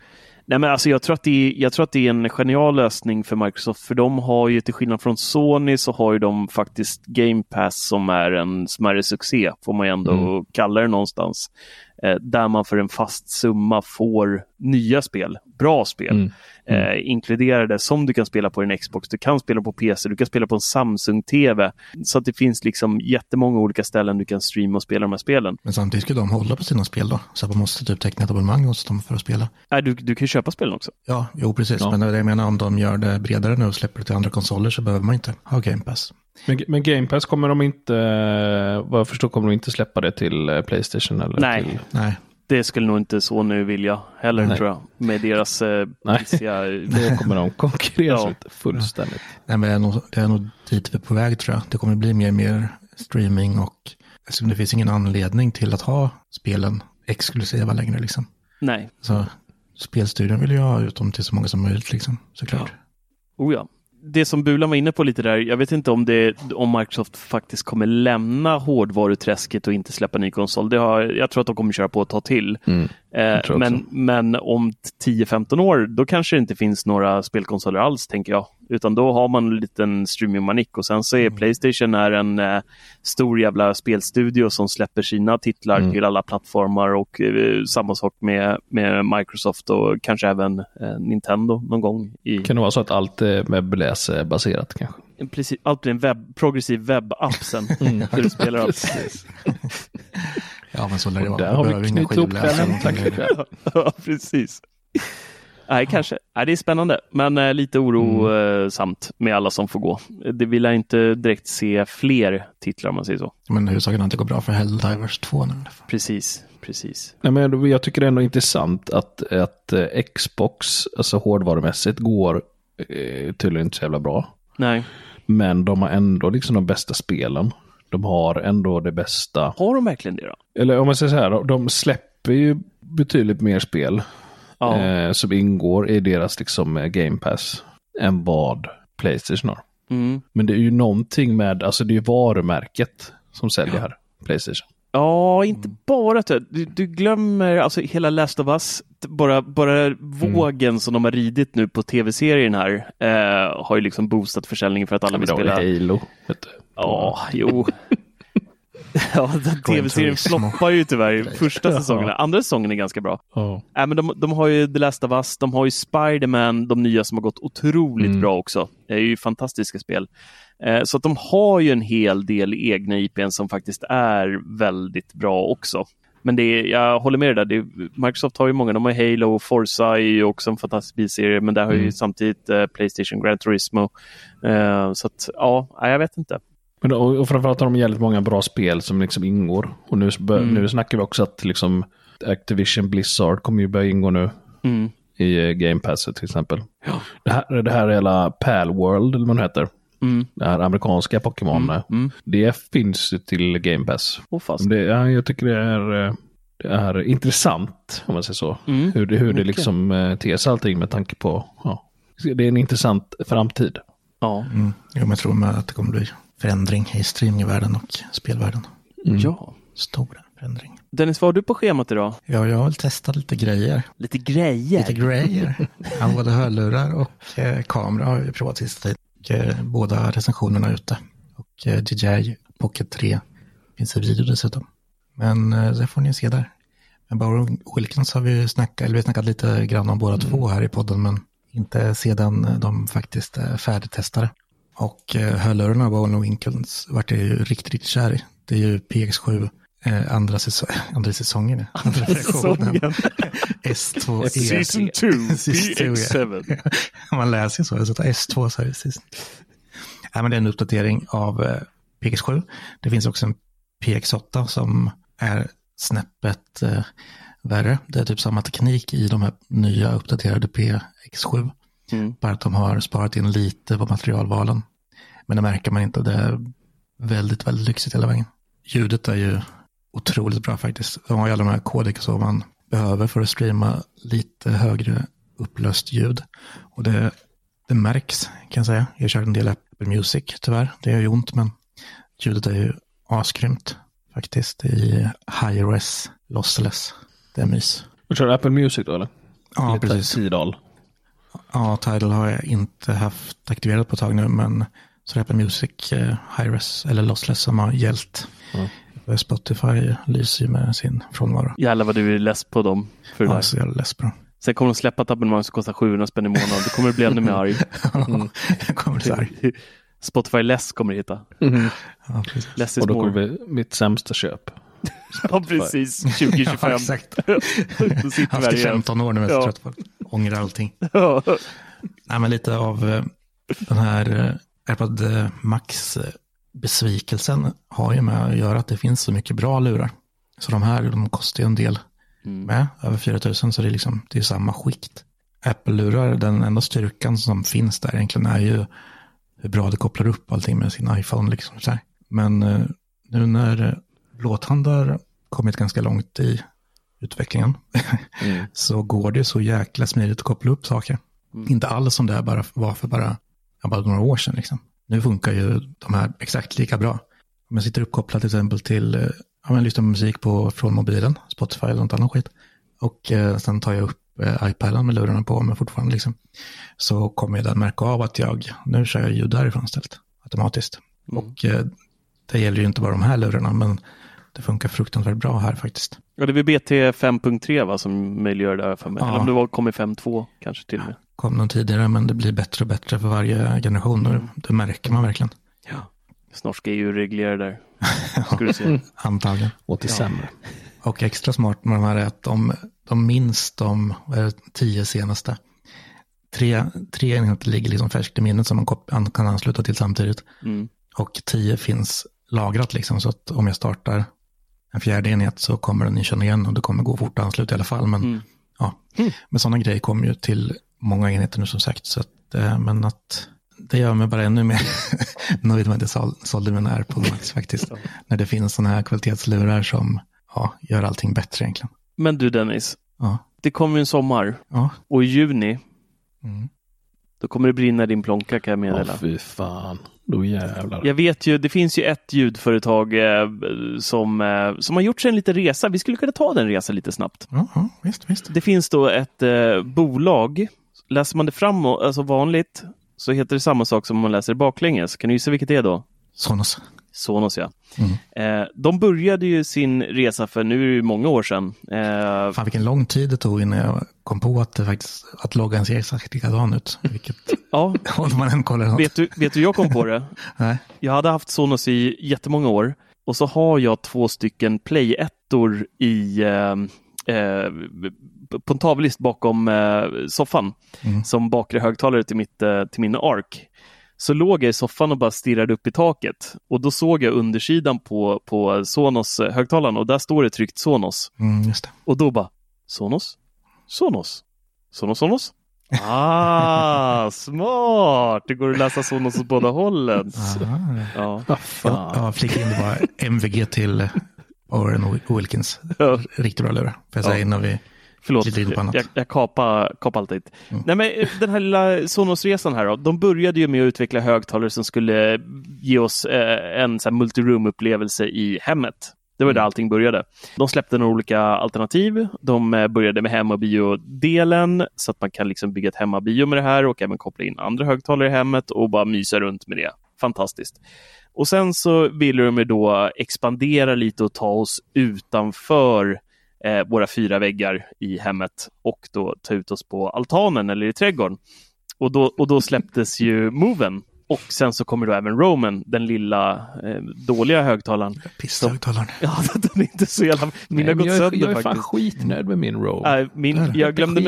Nej, men alltså jag, tror att det är, jag tror att det är en genial lösning för Microsoft, för de har ju till skillnad från Sony så har ju de faktiskt Game Pass som är en smärre succé, får man ju ändå Mm. kalla det någonstans. Eh, där man för en fast summa får nya spel, bra spel. Mm. Eh, inkluderade som du kan spela på din Xbox, du kan spela på PC, du kan spela på en Samsung-TV. Så att det finns liksom jättemånga olika ställen du kan streama och spela de här spelen. Men samtidigt ska de hålla på sina spel då. Så att man måste typ teckna ett abonnemang hos dem för att spela. Nej, du, du kan ju köpa spelen också. Ja, jo precis. Ja. Men det är det jag menar, om de gör det bredare nu och släpper det till andra konsoler så behöver man inte ha Game Pass. Men, men Game Pass kommer de inte, vad jag förstår kommer de inte släppa det till eh, Playstation eller Nej. till... Nej, Det skulle nog inte Sony vilja heller Nej. tror jag. Med deras eh, Nej. Då kommer de konkurrera Ja. ut fullständigt. Nej men det är, nog, det är nog dit vi är på väg tror jag. Det kommer bli mer och mer streaming och alltså, det finns ingen anledning till att ha spelen exklusiva längre liksom. Nej, Så spelstudion vill ju ha ut dem till så många som möjligt liksom, såklart. oh ja. Det som Bulan var inne på lite där, jag vet inte om, det, om Microsoft faktiskt kommer lämna hårdvaruträsket och inte släppa ny konsol. Det har, jag tror att de kommer köra på ett tag till. Mm. Eh, men, men om 10-15 år, då kanske det inte finns några spelkonsoler alls, tänker jag. Utan då har man en liten streamingmanik och sen så är Playstation är en eh, stor jävla spelstudio som släpper sina titlar Mm. till alla plattformar och eh, samma sak med, med Microsoft och kanske även eh, Nintendo någon gång. I, Kan det vara så att allt är webbläsbaserat kanske? precis, allt blir en webb, progressiv webbapp sen. Där du spelar. Ja men så lär det vara. Där har vi knutit ihop den. Tack för det. ja, precis. Nej, kanske. Nej, det är spännande, men eh, lite orosamt med alla som får gå. Det vill jag inte direkt se fler titlar om man säger så. Men huvudsaken är att det går bra för Helldivers 2 nu. Precis, precis. Nej, men jag tycker det är ändå intressant att, att eh, Xbox, alltså hårdvarumässigt, går eh, tydligen inte så jävla bra. Nej, Men de har ändå liksom de bästa spelen. De har ändå det bästa. har de verkligen det då? Eller om man säger så här, de släpper ju betydligt mer spel Ja, eh, som ingår i deras liksom eh, Game Pass än vad Playstation har. mm. Men det är ju någonting med, alltså det är ju varumärket som säljer här, Playstation. ja inte bara det. Du, du glömmer alltså hela Last of Us. Bara, bara vågen som de har ridit nu på tv-serien här eh, har ju liksom boostat försäljningen för att alla vill spela. Halo. Vet du. Ja, jo. ja, den tv-serien floppar ju tyvärr första säsongen. Andra säsongen är ganska bra. Ja. Äh, men de, de har ju The Last of Us, de har ju Spider-Man, de nya som har gått otroligt Mm. bra också. Det är ju fantastiska spel. Eh, så att de har ju en hel del egna IPn som faktiskt är väldigt bra också. Men det är, jag håller med dig där, det är, Microsoft har ju många, de har Halo, Forza är ju också en fantastisk bilserie, men där har ju Mm. samtidigt eh, Playstation Gran Turismo. Eh, så att, ja, jag vet inte. Men då, och framförallt har de jävligt många bra spel som liksom ingår. Och nu, bör, Mm. nu snackar vi också att liksom Activision Blizzard kommer ju börja ingå nu Mm. i eh, Game Pass till exempel. Det, här, det här hela Pal World, eller vad det heter. Mm. Det här amerikanska Pokémon. Mm, mm. Det finns ju till Game Pass. Fast. Det, ja, jag tycker det är, eh, det är intressant, om man säger så. Mm. Hur det, hur det Mycket. liksom eh, ter sig allting med tanke på, ja. Det är en intressant framtid. Ja. Mm. Jag tror med att det kommer bli förändring i streamingvärlden och spelvärlden. ja. Stor förändring. Dennis, vad har du på schemat idag? Ja, jag har väl testat lite grejer. Lite grejer. Lite grejer. Ja, både hörlurar och eh, kamera har jag provat sista tid. Och, eh, båda recensionerna är ute. Och eh, DJI Pocket 3 finns i video dessutom. Men eh, det får ni se där. Men Bauer Wilkins har vi snackat, eller vi har snackat lite grann om båda två här i podden, men inte sedan eh, de faktiskt är färdigtestade. Och eh, hörlurarna av Bauer Wilkins vart jag ju riktigt, riktigt kär i. Det är ju PX7 eh, andra, säsong, andra säsongen. Andra versionen. S2 Season 2, Season two, ja. PX7. Man läser ju så, satt S2 så här precis. Ja, men det är en uppdatering av eh, PX7. Det finns också en PX8 som är snäppet eh, värre. Det är typ samma teknik i de här nya uppdaterade PX7. Mm. Bara att de har sparat in lite på materialvalen. Men det märker man inte. Det är väldigt, väldigt lyxigt hela vägen. Ljudet är ju otroligt bra faktiskt. De har ju alla de här kodex som man behöver för att streama lite högre upplöst ljud. Och det, det märks kan jag säga. Jag kört en del Apple Music tyvärr. Det gör ju ont men ljudet är ju asgrymt faktiskt i high-res lossless. Det är mys. Du kör Apple Music då eller? Ja, Lite precis. Tidal. Ja, Tidal har jag inte haft aktiverat på ett tag nu, men så Apple Music eh, High-Res eller Lossless som har gällt. Eh, Spotify lyser ju med sin frånvaro. Jävlar vad du är less på dem. För det Ja, så jag är less på dem. Sen kommer de släppa ett abonnemang som kostar 700 spänn i månaden. Då kommer du bli ännu mer arg. jag kommer så här. Spotify Less kommer du hitta. Ja. Less is Och då kommer det bli mitt sämsta köp. Ja, precis. 2025. Ja, exakt. Haft här i igen. 15 år nu, jag är så Ja. trött på att ångra allting. Ja. Nej, men lite av eh, den här eh, AirPod eh, Max-besvikelsen har ju med att göra att det finns så mycket bra lurar. Så de här, de kostar ju en del med, över 4 000, så det är liksom, det är samma skikt. Apple-lurar, den enda styrkan som finns där egentligen är ju hur bra det kopplar upp allting med sin iPhone. Liksom. Men nu när Blåtand har kommit ganska långt i utvecklingen så går det så jäkla smidigt att koppla upp saker. Inte alls som det bara var för bara, bara några år sedan. Liksom. Nu funkar ju de här exakt lika bra. Om jag sitter uppkopplad till exempel till, eh, ja, men lyssnar på musik på, från mobilen, Spotify eller något annat skit. Och eh, sen tar jag upp eh, iPaden med lurarna på mig fortfarande. Liksom. Så kommer den märka av att jag, nu kör jag ljud därifrån istället, automatiskt. Och eh, det gäller ju inte bara de här lurarna, men det funkar fruktansvärt bra här faktiskt. Ja, det är väl BT 5.3 va, som möjliggör det här för mig. Ja. Eller om det var, kom i 5.2 kanske till och med. Kom någon tidigare, men det blir bättre och bättre för varje generation. och Det märker man verkligen. Ja. Snart ska EU reglera där. Ska du se. Antagligen. Och till sämre. Och extra smart med de här är att de, de minst de det, tio senaste. Tre, tre enheter ligger liksom färskt i minnet som man kan ansluta till samtidigt. Mm. Och tio finns lagrat liksom så att om jag startar en fjärde enhet så kommer den känna igen och det kommer gå fort att ansluta i alla fall. Men, Mm. ja. men sådana grejer kommer ju till många enheter nu som sagt. Så att, eh, men att det gör mig bara ännu mer nöjd med att jag sål- sålde mina AirPod Max faktiskt. När det finns sådana här kvalitetslurar som ja, gör allting bättre egentligen. Men du Dennis, Ja, det kommer ju en sommar ja. och i juni Mm. Då kommer det brinna i din plånka kan jag Ja, meddela. fy fan. Då jävlar. Jag vet ju, det finns ju ett ljudföretag eh, som, eh, som har gjort sig en liten resa. Vi skulle kunna ta den resan lite snabbt. Ja, ja, visst, visst. Det finns då ett eh, bolag. Läser man det fram, alltså vanligt, så heter det samma sak som om man läser det baklänges. Kan du gissa vilket det är då? Sonos. Sonos ja. Mm. Eh, de började ju sin resa för nu är det ju många år sedan. Eh, Fan vilken lång tid det tog innan jag kom på att, det faktiskt, att loggan ser exakt likadan ut. Vilket, ja, om man än kollar något. vet du, vet du jag kom på det? Nej. Jag hade haft Sonos i jättemånga år och så har jag två stycken Play-ettor i eh, eh, på en tavellist bakom eh, soffan Mm. som bakre högtalare till, mitt, eh, till min ARK. Så låg jag i soffan och bara stirrade upp i taket och då såg jag undersidan på, på Sonos eh, högtalaren och där står det tryckt Sonos. Mm, just det. Och då bara Sonos? Sonos? Sonos Sonos? Ah, smart! Det går att läsa Sonos åt båda hållen. Ja. Vad fan. Ja, flika in det bara MVG till Oren Wilkins. Ja. Riktigt bra lurar. Får jag säga Ja. innan vi Förlåt, jag, jag kapar kapa allt dit. Nej, men eh, den här lilla Sonos-resan här då, de började ju med att utveckla högtalare som skulle ge oss eh, en multiroom-upplevelse i hemmet. Det var där allting började. De släppte några olika alternativ. De eh, började med hem och biodelen så att man kan liksom bygga ett hemmabio med det här och även koppla in andra högtalare i hemmet och bara mysa runt med det. Fantastiskt. Och sen så ville de ju då expandera lite och ta oss utanför eh, våra fyra väggar i hemmet och då ta ut oss på altanen eller i trädgården. Och då, och då släpptes ju Moven. Och sen så kommer då även Roman, den lilla eh, dåliga högtalaren. Pisshögtalaren. Ja, den är inte så jävla... Min har gått jag, sönder jag är fan faktiskt. skitnöjd med min row. Nej, min, Jag glömde,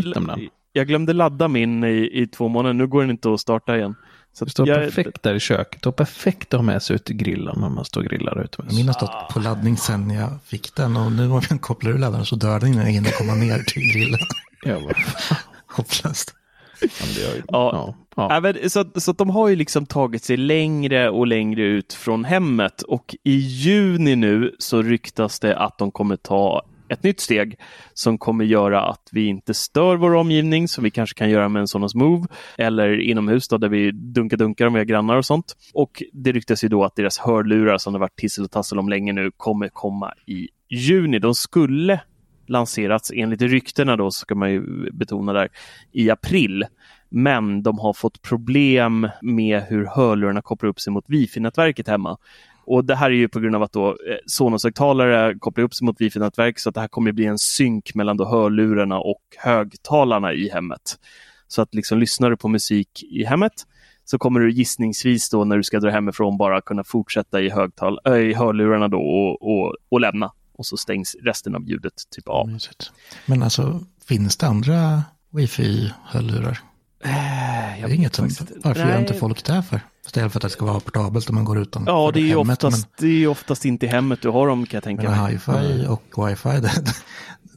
jag glömde ladda min i, i två månader. Nu går den inte att starta igen. Så det står jag, perfekt där i köket. Det är perfekt att ha med sig ut i grillen när man står och grillar utomhus. Min har stått på laddning sen jag fick den och nu om jag kopplar ur laddaren så dör den innan jag hinner komma ner till grillen. Ja. Hopplöst. Ja, det gör ju- Ja. ja. Ja. Ja, men så, de har ju liksom tagit sig längre och längre ut från hemmet och i juni nu så ryktas det att de kommer ta ett nytt steg som kommer göra att vi inte stör vår omgivning som vi kanske kan göra med en Sonos Move eller inomhus då, där vi dunkar-dunkar med grannar och sånt. Och det ryktas ju då att deras hörlurar som det varit tissel och tassel om länge nu kommer komma i juni. De skulle lanserats enligt ryktena då, ska man ju betona där, i april. Men de har fått problem med hur hörlurarna kopplar upp sig mot wifi-nätverket hemma. Och det här är ju på grund av att då eh, Sonos-högtalare kopplar upp sig mot wifi-nätverk så att det här kommer bli en synk mellan då hörlurarna och högtalarna i hemmet. Så att liksom lyssnar du på musik i hemmet så kommer du gissningsvis då när du ska dra hemifrån bara kunna fortsätta i, högtal äh, i hörlurarna då och, och, och lämna. Och så stängs resten av ljudet typ av. Men alltså, finns det andra wifi-hörlurar? Det är inget som, varför gör Nej. inte folk det för? Istället för att det ska vara portabelt om man går utanför Ja, det är ju hemmet. oftast, det är oftast inte i hemmet du har dem kan jag tänka Men, men mig. hi-fi och wifi, det,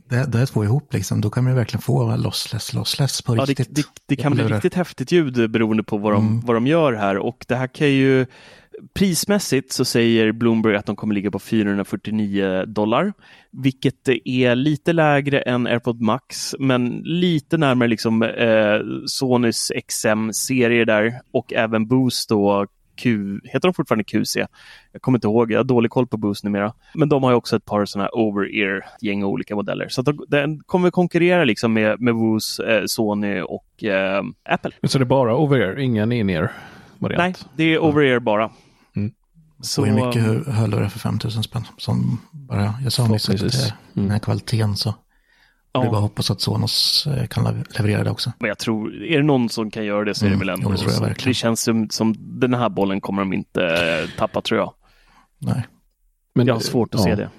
det, det är två ihop liksom. Då kan man ju verkligen få lossless, lossless på Ja, det, riktigt. det, det kan bli riktigt häftigt ljud beroende på vad de, Mm. vad de gör här och det här kan ju Prismässigt så säger Bloomberg att de kommer ligga på 449 dollar, vilket är lite lägre än AirPod Max, men lite närmare liksom eh, Sonys XM-serier där och även Boost då Q, heter de fortfarande QC? Jag kommer inte ihåg, jag har dålig koll på Boost numera. Men de har ju också ett par sådana här over-ear gäng olika modeller. Så de, den kommer konkurrera liksom med, med Boost, eh, Sony och eh, Apple. Så det är bara over-ear, ingen in-ear? Nej, det är over-ear bara. Mm. Så, Så är mycket hö- hörlurar för 5000 spänn. Som bara, jag sa nyss att det, den här kvaliteten så. ja. Är bara hoppas att Sonos eh, kan lev- leverera det också. Men jag tror, är det någon som kan göra det så är det Mm, väl ändå. jo, det det känns som, som den här bollen kommer de inte eh, tappa tror jag. Nej. Men, Jag har svårt att ja. se det.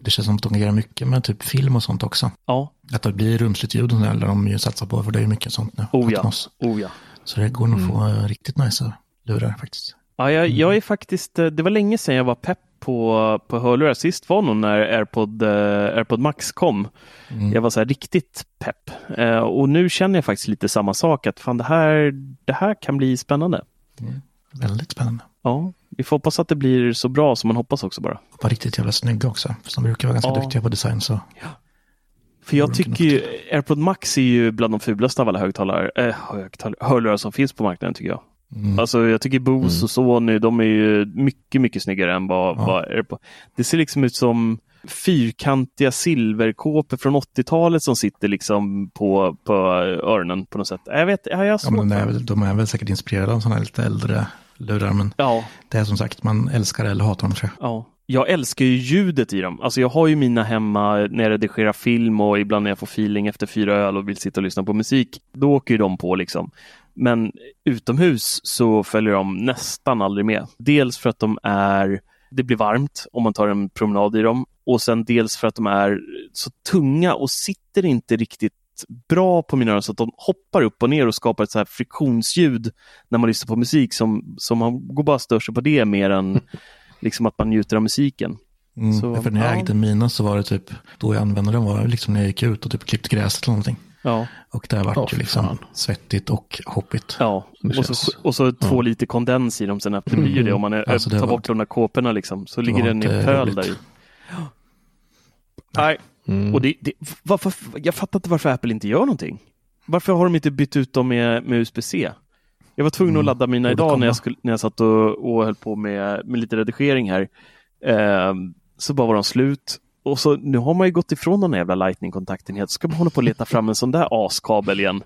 Det känns som att de kan göra mycket med typ film och sånt också. Ja, Att det blir rumsligt ljud och där de ju satsar på, för det är ju mycket sånt nu. oh ja. Oh ja. Så det går nog Mm. att få eh, riktigt nice lurar faktiskt. Ja, jag, Mm. jag är faktiskt, eh, det var länge sedan jag var pepp på, på hörlurar. Sist var nog när AirPod, eh, AirPod Max kom. Mm. Jag var så här riktigt pepp. Eh, och nu känner jag faktiskt lite samma sak, att fan det här, det här kan bli spännande. Väldigt spännande. Ja, vi får hoppas att det blir så bra som man hoppas också bara. Och bara riktigt jävla snygga också. För de brukar vara ganska Ja. duktiga på design så. För jag tycker ju AirPod Max är ju bland de fulaste av alla högtalare, äh, högtalare, hörlurar som finns på marknaden tycker jag. Mm. Alltså jag tycker Bose och Sony, de är ju mycket, mycket snyggare än vad, Ja. vad AirPod. Det ser liksom ut som fyrkantiga silverkåpor från 80-talet som sitter liksom på, på öronen på något sätt. Jag vet, ja, jag har Ja, svårt men de, är väl, de är väl säkert inspirerade av sådana här lite äldre lurar. Men Ja, det är som sagt, man älskar eller hatar dem tror jag. ja. Jag älskar ju ljudet i dem. Alltså jag har ju mina hemma när jag redigerar film och ibland när jag får feeling efter fyra öl och vill sitta och lyssna på musik. Då åker ju de på liksom. Men utomhus så följer de nästan aldrig med. Dels för att de är, det blir varmt om man tar en promenad i dem och sen dels för att de är så tunga och sitter inte riktigt bra på mina öron så att de hoppar upp och ner och skapar ett så här friktionsljud när man lyssnar på musik som, som man går bara stör sig på det mer än liksom att man njuter av musiken. Mm. Så, för när jag ja. ägde mina så var det typ, då jag använde dem var liksom när jag gick ut och typ klippte gräset eller någonting. Ja. Och det har varit Åh, ju liksom fan. svettigt och hoppigt. Ja, och så, och så två liter kondens i dem sen efter. Det blir ju det om man är, Alltså, det tar var- bort de där kåporna liksom. Så ligger den i inte pöl roligt. där i. Nej, Mm. och det, det, varför, jag fattar inte varför Apple inte gör någonting. Varför har de inte bytt ut dem med, med USB-C? Jag var tvungen att ladda mina idag när jag, skulle, när jag satt och, och höll på med, med lite redigering här. Ehm, så bara var de slut. Och så nu har man ju gått ifrån den jävla lightning-kontakten helt. Så ska man hålla på och leta fram en sån där askabel igen.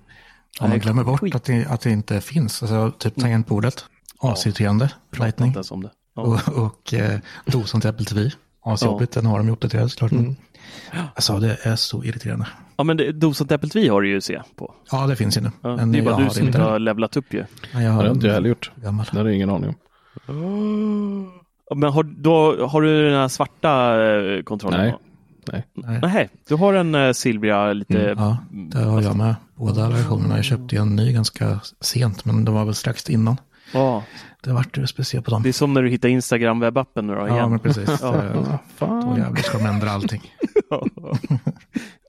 Ja, man glömmer bort att det, att det inte finns. Alltså, typ tangentbordet, AC-irriterande, lightning. Inte ens om det. Ja. Och, och eh, dosan till Apple TV. AC-jobbigt, den har de ju uppdaterat såklart. Mm. Alltså det är så irriterande. Ja, men det, dosan till Apple TV har du ju se på. Ja, det finns ju nu. Ja, Men det är bara du har som inte har levlat upp ju. Nej, jag Ja, har det har inte jag heller gjort. Gammal. Det har jag ingen aning om. Ja, Men har, då, har du den här svarta eh, kontrollen? Nej. Nej. Nej. Nej, du har en uh, silvriga lite... Mm, ja, det har jag med. Båda versionerna. Jag köpte en ny ganska sent, men det var väl strax innan. Ja, Det vart USB-C på dem. det är som när du hittar Instagram webbappen nu då Ja, igen. men precis. Ja. Det- Då jävlar ska de ändra allting.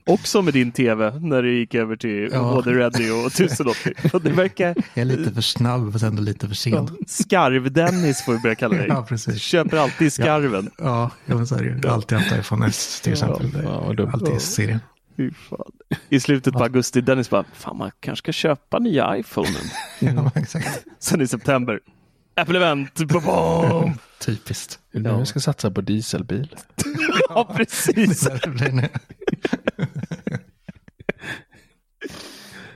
Också med din tv när du gick över till Ja. HD Ready och 1080. Och det verkar... Jag är lite för snabb, fast ändå lite för sen. Skarv-Dennis får vi börja kalla dig. Ja, precis. Köper alltid skarven. Ja, ja men så är det ju. Jag har alltid haft iPhone S till exempel. Ja, dumt. alltid serien. Fy fan. I slutet på augusti, Dennis bara, fan man kanske ska köpa nya iPhonen. Ja, exakt. Sen i september, Apple Event! Typiskt. Nu Ja. ska satsa på dieselbil. Ja, precis. Det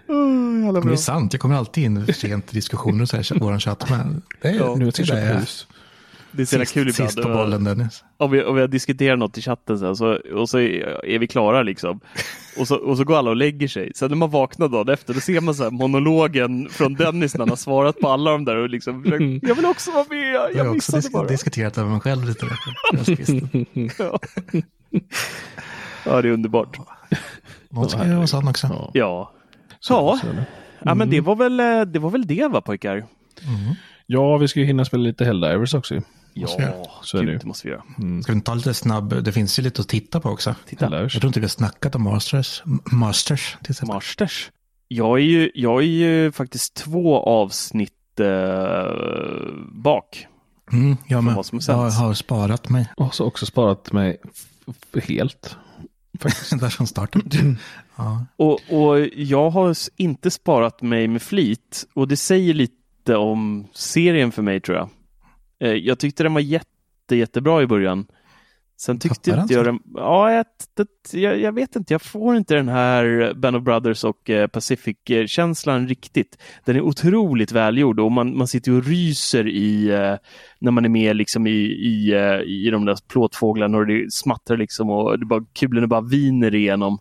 Oh, det är sant, jag kommer alltid in sent i diskussioner och så här, vår chatt. Men det är, Ja, Nu ska det jag är köpa hus. Det är så sist, kul ibland. sist på bollen Dennis. Om vi, om vi har diskuterat något i chatten sen, så, och så är vi klara liksom. Och så, och så går alla och lägger sig. Sen när man vaknar dagen efter, då ser man så här monologen från Dennis när han har svarat på alla de där och liksom försökt, Jag vill också vara med, Jag har jag också missade disk- bara. diskuterat över mig själv lite. Ja. ja, det är underbart. Någon ska göra sån också. Ja. Ja, ja. Det. ja men det var, väl, eh, det var väl det va pojkar? Ja, vi ska ju hinna spela lite Helldivers också. Ja, Så är det det måste vi göra. Ska vi inte ta lite snabb, det finns ju lite att titta på också. Helldivers. Jag tror inte vi har snackat om Masters. Masters till exempel. Masters. Jag är ju, jag är ju faktiskt två avsnitt eh, bak. Mm, jag med. Jag har sparat mig. Och så också sparat mig f- f- helt. Där från starten. Ja. Och, och jag har inte sparat mig med flit och det säger lite om serien för mig tror jag. Eh, jag tyckte den var jätte, jättebra i början. Sen tyckte inte jag den... Ja, jag, jag, jag vet inte. Jag får inte den här Band of Brothers och eh, Pacific-känslan riktigt. Den är otroligt välgjord och man, man sitter och ryser i eh, när man är med liksom i, i, eh, i de där plåtfåglarna och det smattrar liksom och det bara, kulorna bara viner igenom.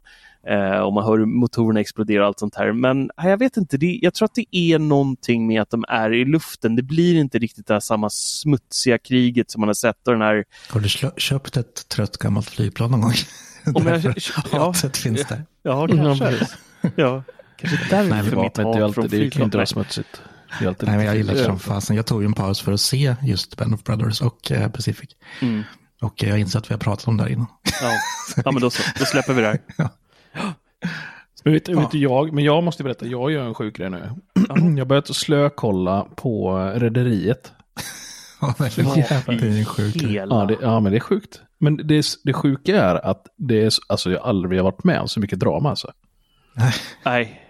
Eh, och man hör motorerna explodera och allt sånt här. Men nej, jag vet inte, det, jag tror att det är någonting med att de är i luften. Det blir inte riktigt det här samma smutsiga kriget som man har sett och den här Har du köpt ett trött gammalt flygplan någon gång? Om jag- ja. hatet finns där. Ja, kanske. ja, kanske därför Nej, men mitt hat från det kan flygplan. inte vara smutsigt. Det är alltid Nej, men jag gillar det som fasen. Jag tog ju en paus för att se just Band of Brothers och eh, Pacific. Mm. Och jag inser att vi har pratat om det här innan. Ja. ja, men då så. Då släpper vi det här. Men vet, vet du, jag, men jag måste berätta, jag gör en sjuk grej nu. Jag har börjat slökolla på Rederiet. Ja, jävligt. Det är en sjuk grej. Hela. Ja, det, ja, men det är sjukt. Men det, det sjuka är att det är, alltså jag aldrig har varit med om så mycket drama. Alltså. Nej.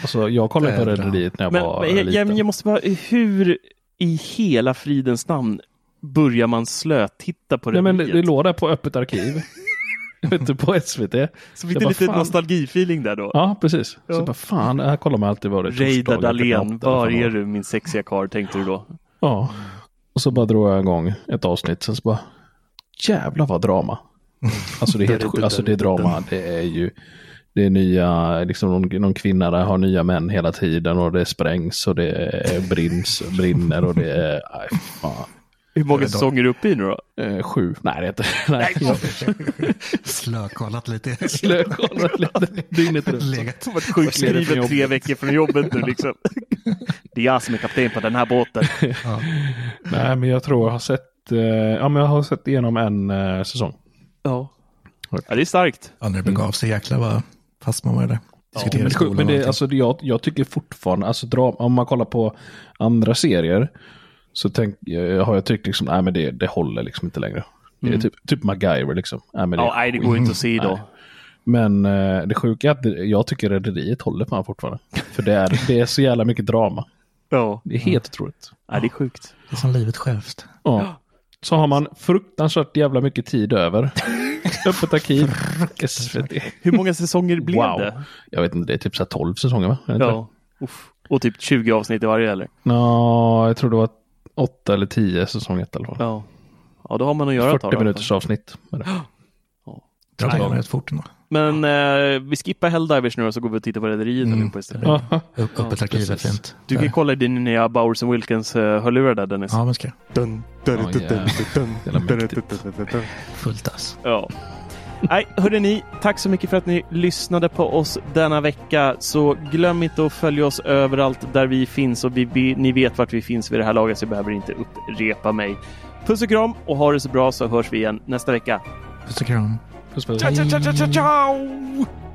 Alltså, jag kollade på. Rederiet när jag Men, var men jag, liten. jag, jag måste bara, hur i hela fridens namn börjar man slötitta på? Nej, men det, det låg där på öppet arkiv. Vet du, på SVT. Så fick du lite fan. nostalgifeeling där då? Ja, precis. Ja. Så bara, fan, här kollar man alltid vad det är. Reidar Dahlén, var är du min sexiga karl tänkte du då? Ja. Och så bara drog jag igång ett avsnitt, sen så bara, jävlar vad drama. Alltså det är helt sjukt, alltså det är drama, det är ju, det är nya, liksom någon, någon kvinna där har nya män hela tiden och det sprängs och det är brinns, brinner och det är, nej fan. Hur många säsonger är du uppe i nu då? Eh, sju, nej det är inte, nej. Slökollat lite. Slökollat lite, dygnet runt. Legat. Varit sjukskriven tre veckor från jobbet nu liksom. Det är jag som är kapten på den här båten. Nej men jag tror jag har sett, eh, ja men jag har sett igenom en eh, säsong. Ja. ja, det är starkt. Ja, när det begav sig jäklar vad fast man var där. diskutera men, det, men alltså, jag, jag tycker fortfarande, alltså, dra, om man kollar på andra serier så tänk, jag, har jag tyckt liksom, nej men det, det håller liksom inte längre. Det är typ, typ MacGyver liksom. Nej, men det, Ja, nej, det går inte att se då. Men eh, det sjuka är att det, jag tycker Rederiet håller fan fortfarande. För det är, det är så jävla mycket drama. Ja, Det är helt otroligt. nej, det är sjukt. Det är som livet självt. Ja. Så har man fruktansvärt jävla mycket tid över. Öppet arkiv. Hur många säsonger blev Wow. det? Jag vet inte, det är typ så här 12 säsonger va? Ja. Uff. Och typ 20 avsnitt i varje eller? Nå, jag tror det var 8 eller 10 säsong 1 i alla fall. Ja. Ja, då har man att göra ett 40 tag. i alla fall. minuters avsnitt. med det. Drar Nej. dagen rätt fort ändå. Men eh, vi skippar Helldivers nu och så går vi och tittar på Rederiet Mm. allihopa istället. Ja. Öppet arkiv är fint. Du kan kolla din nya Bowers Wilkins uh, hörlurar där Dennis. Ja, men ska jag. Ja. Fullt ass. Ja. Nej, hörde ni, tack så mycket för att ni lyssnade på oss denna vecka. Så glöm inte att följa oss överallt där vi finns och vi, vi, ni vet vart vi finns vid det här laget så jag behöver inte upprepa mig. Puss och kram och ha det så bra så hörs vi igen nästa vecka. Puss och kram. Puss, puss. Ciao, ciao, ciao, ciao, ciao!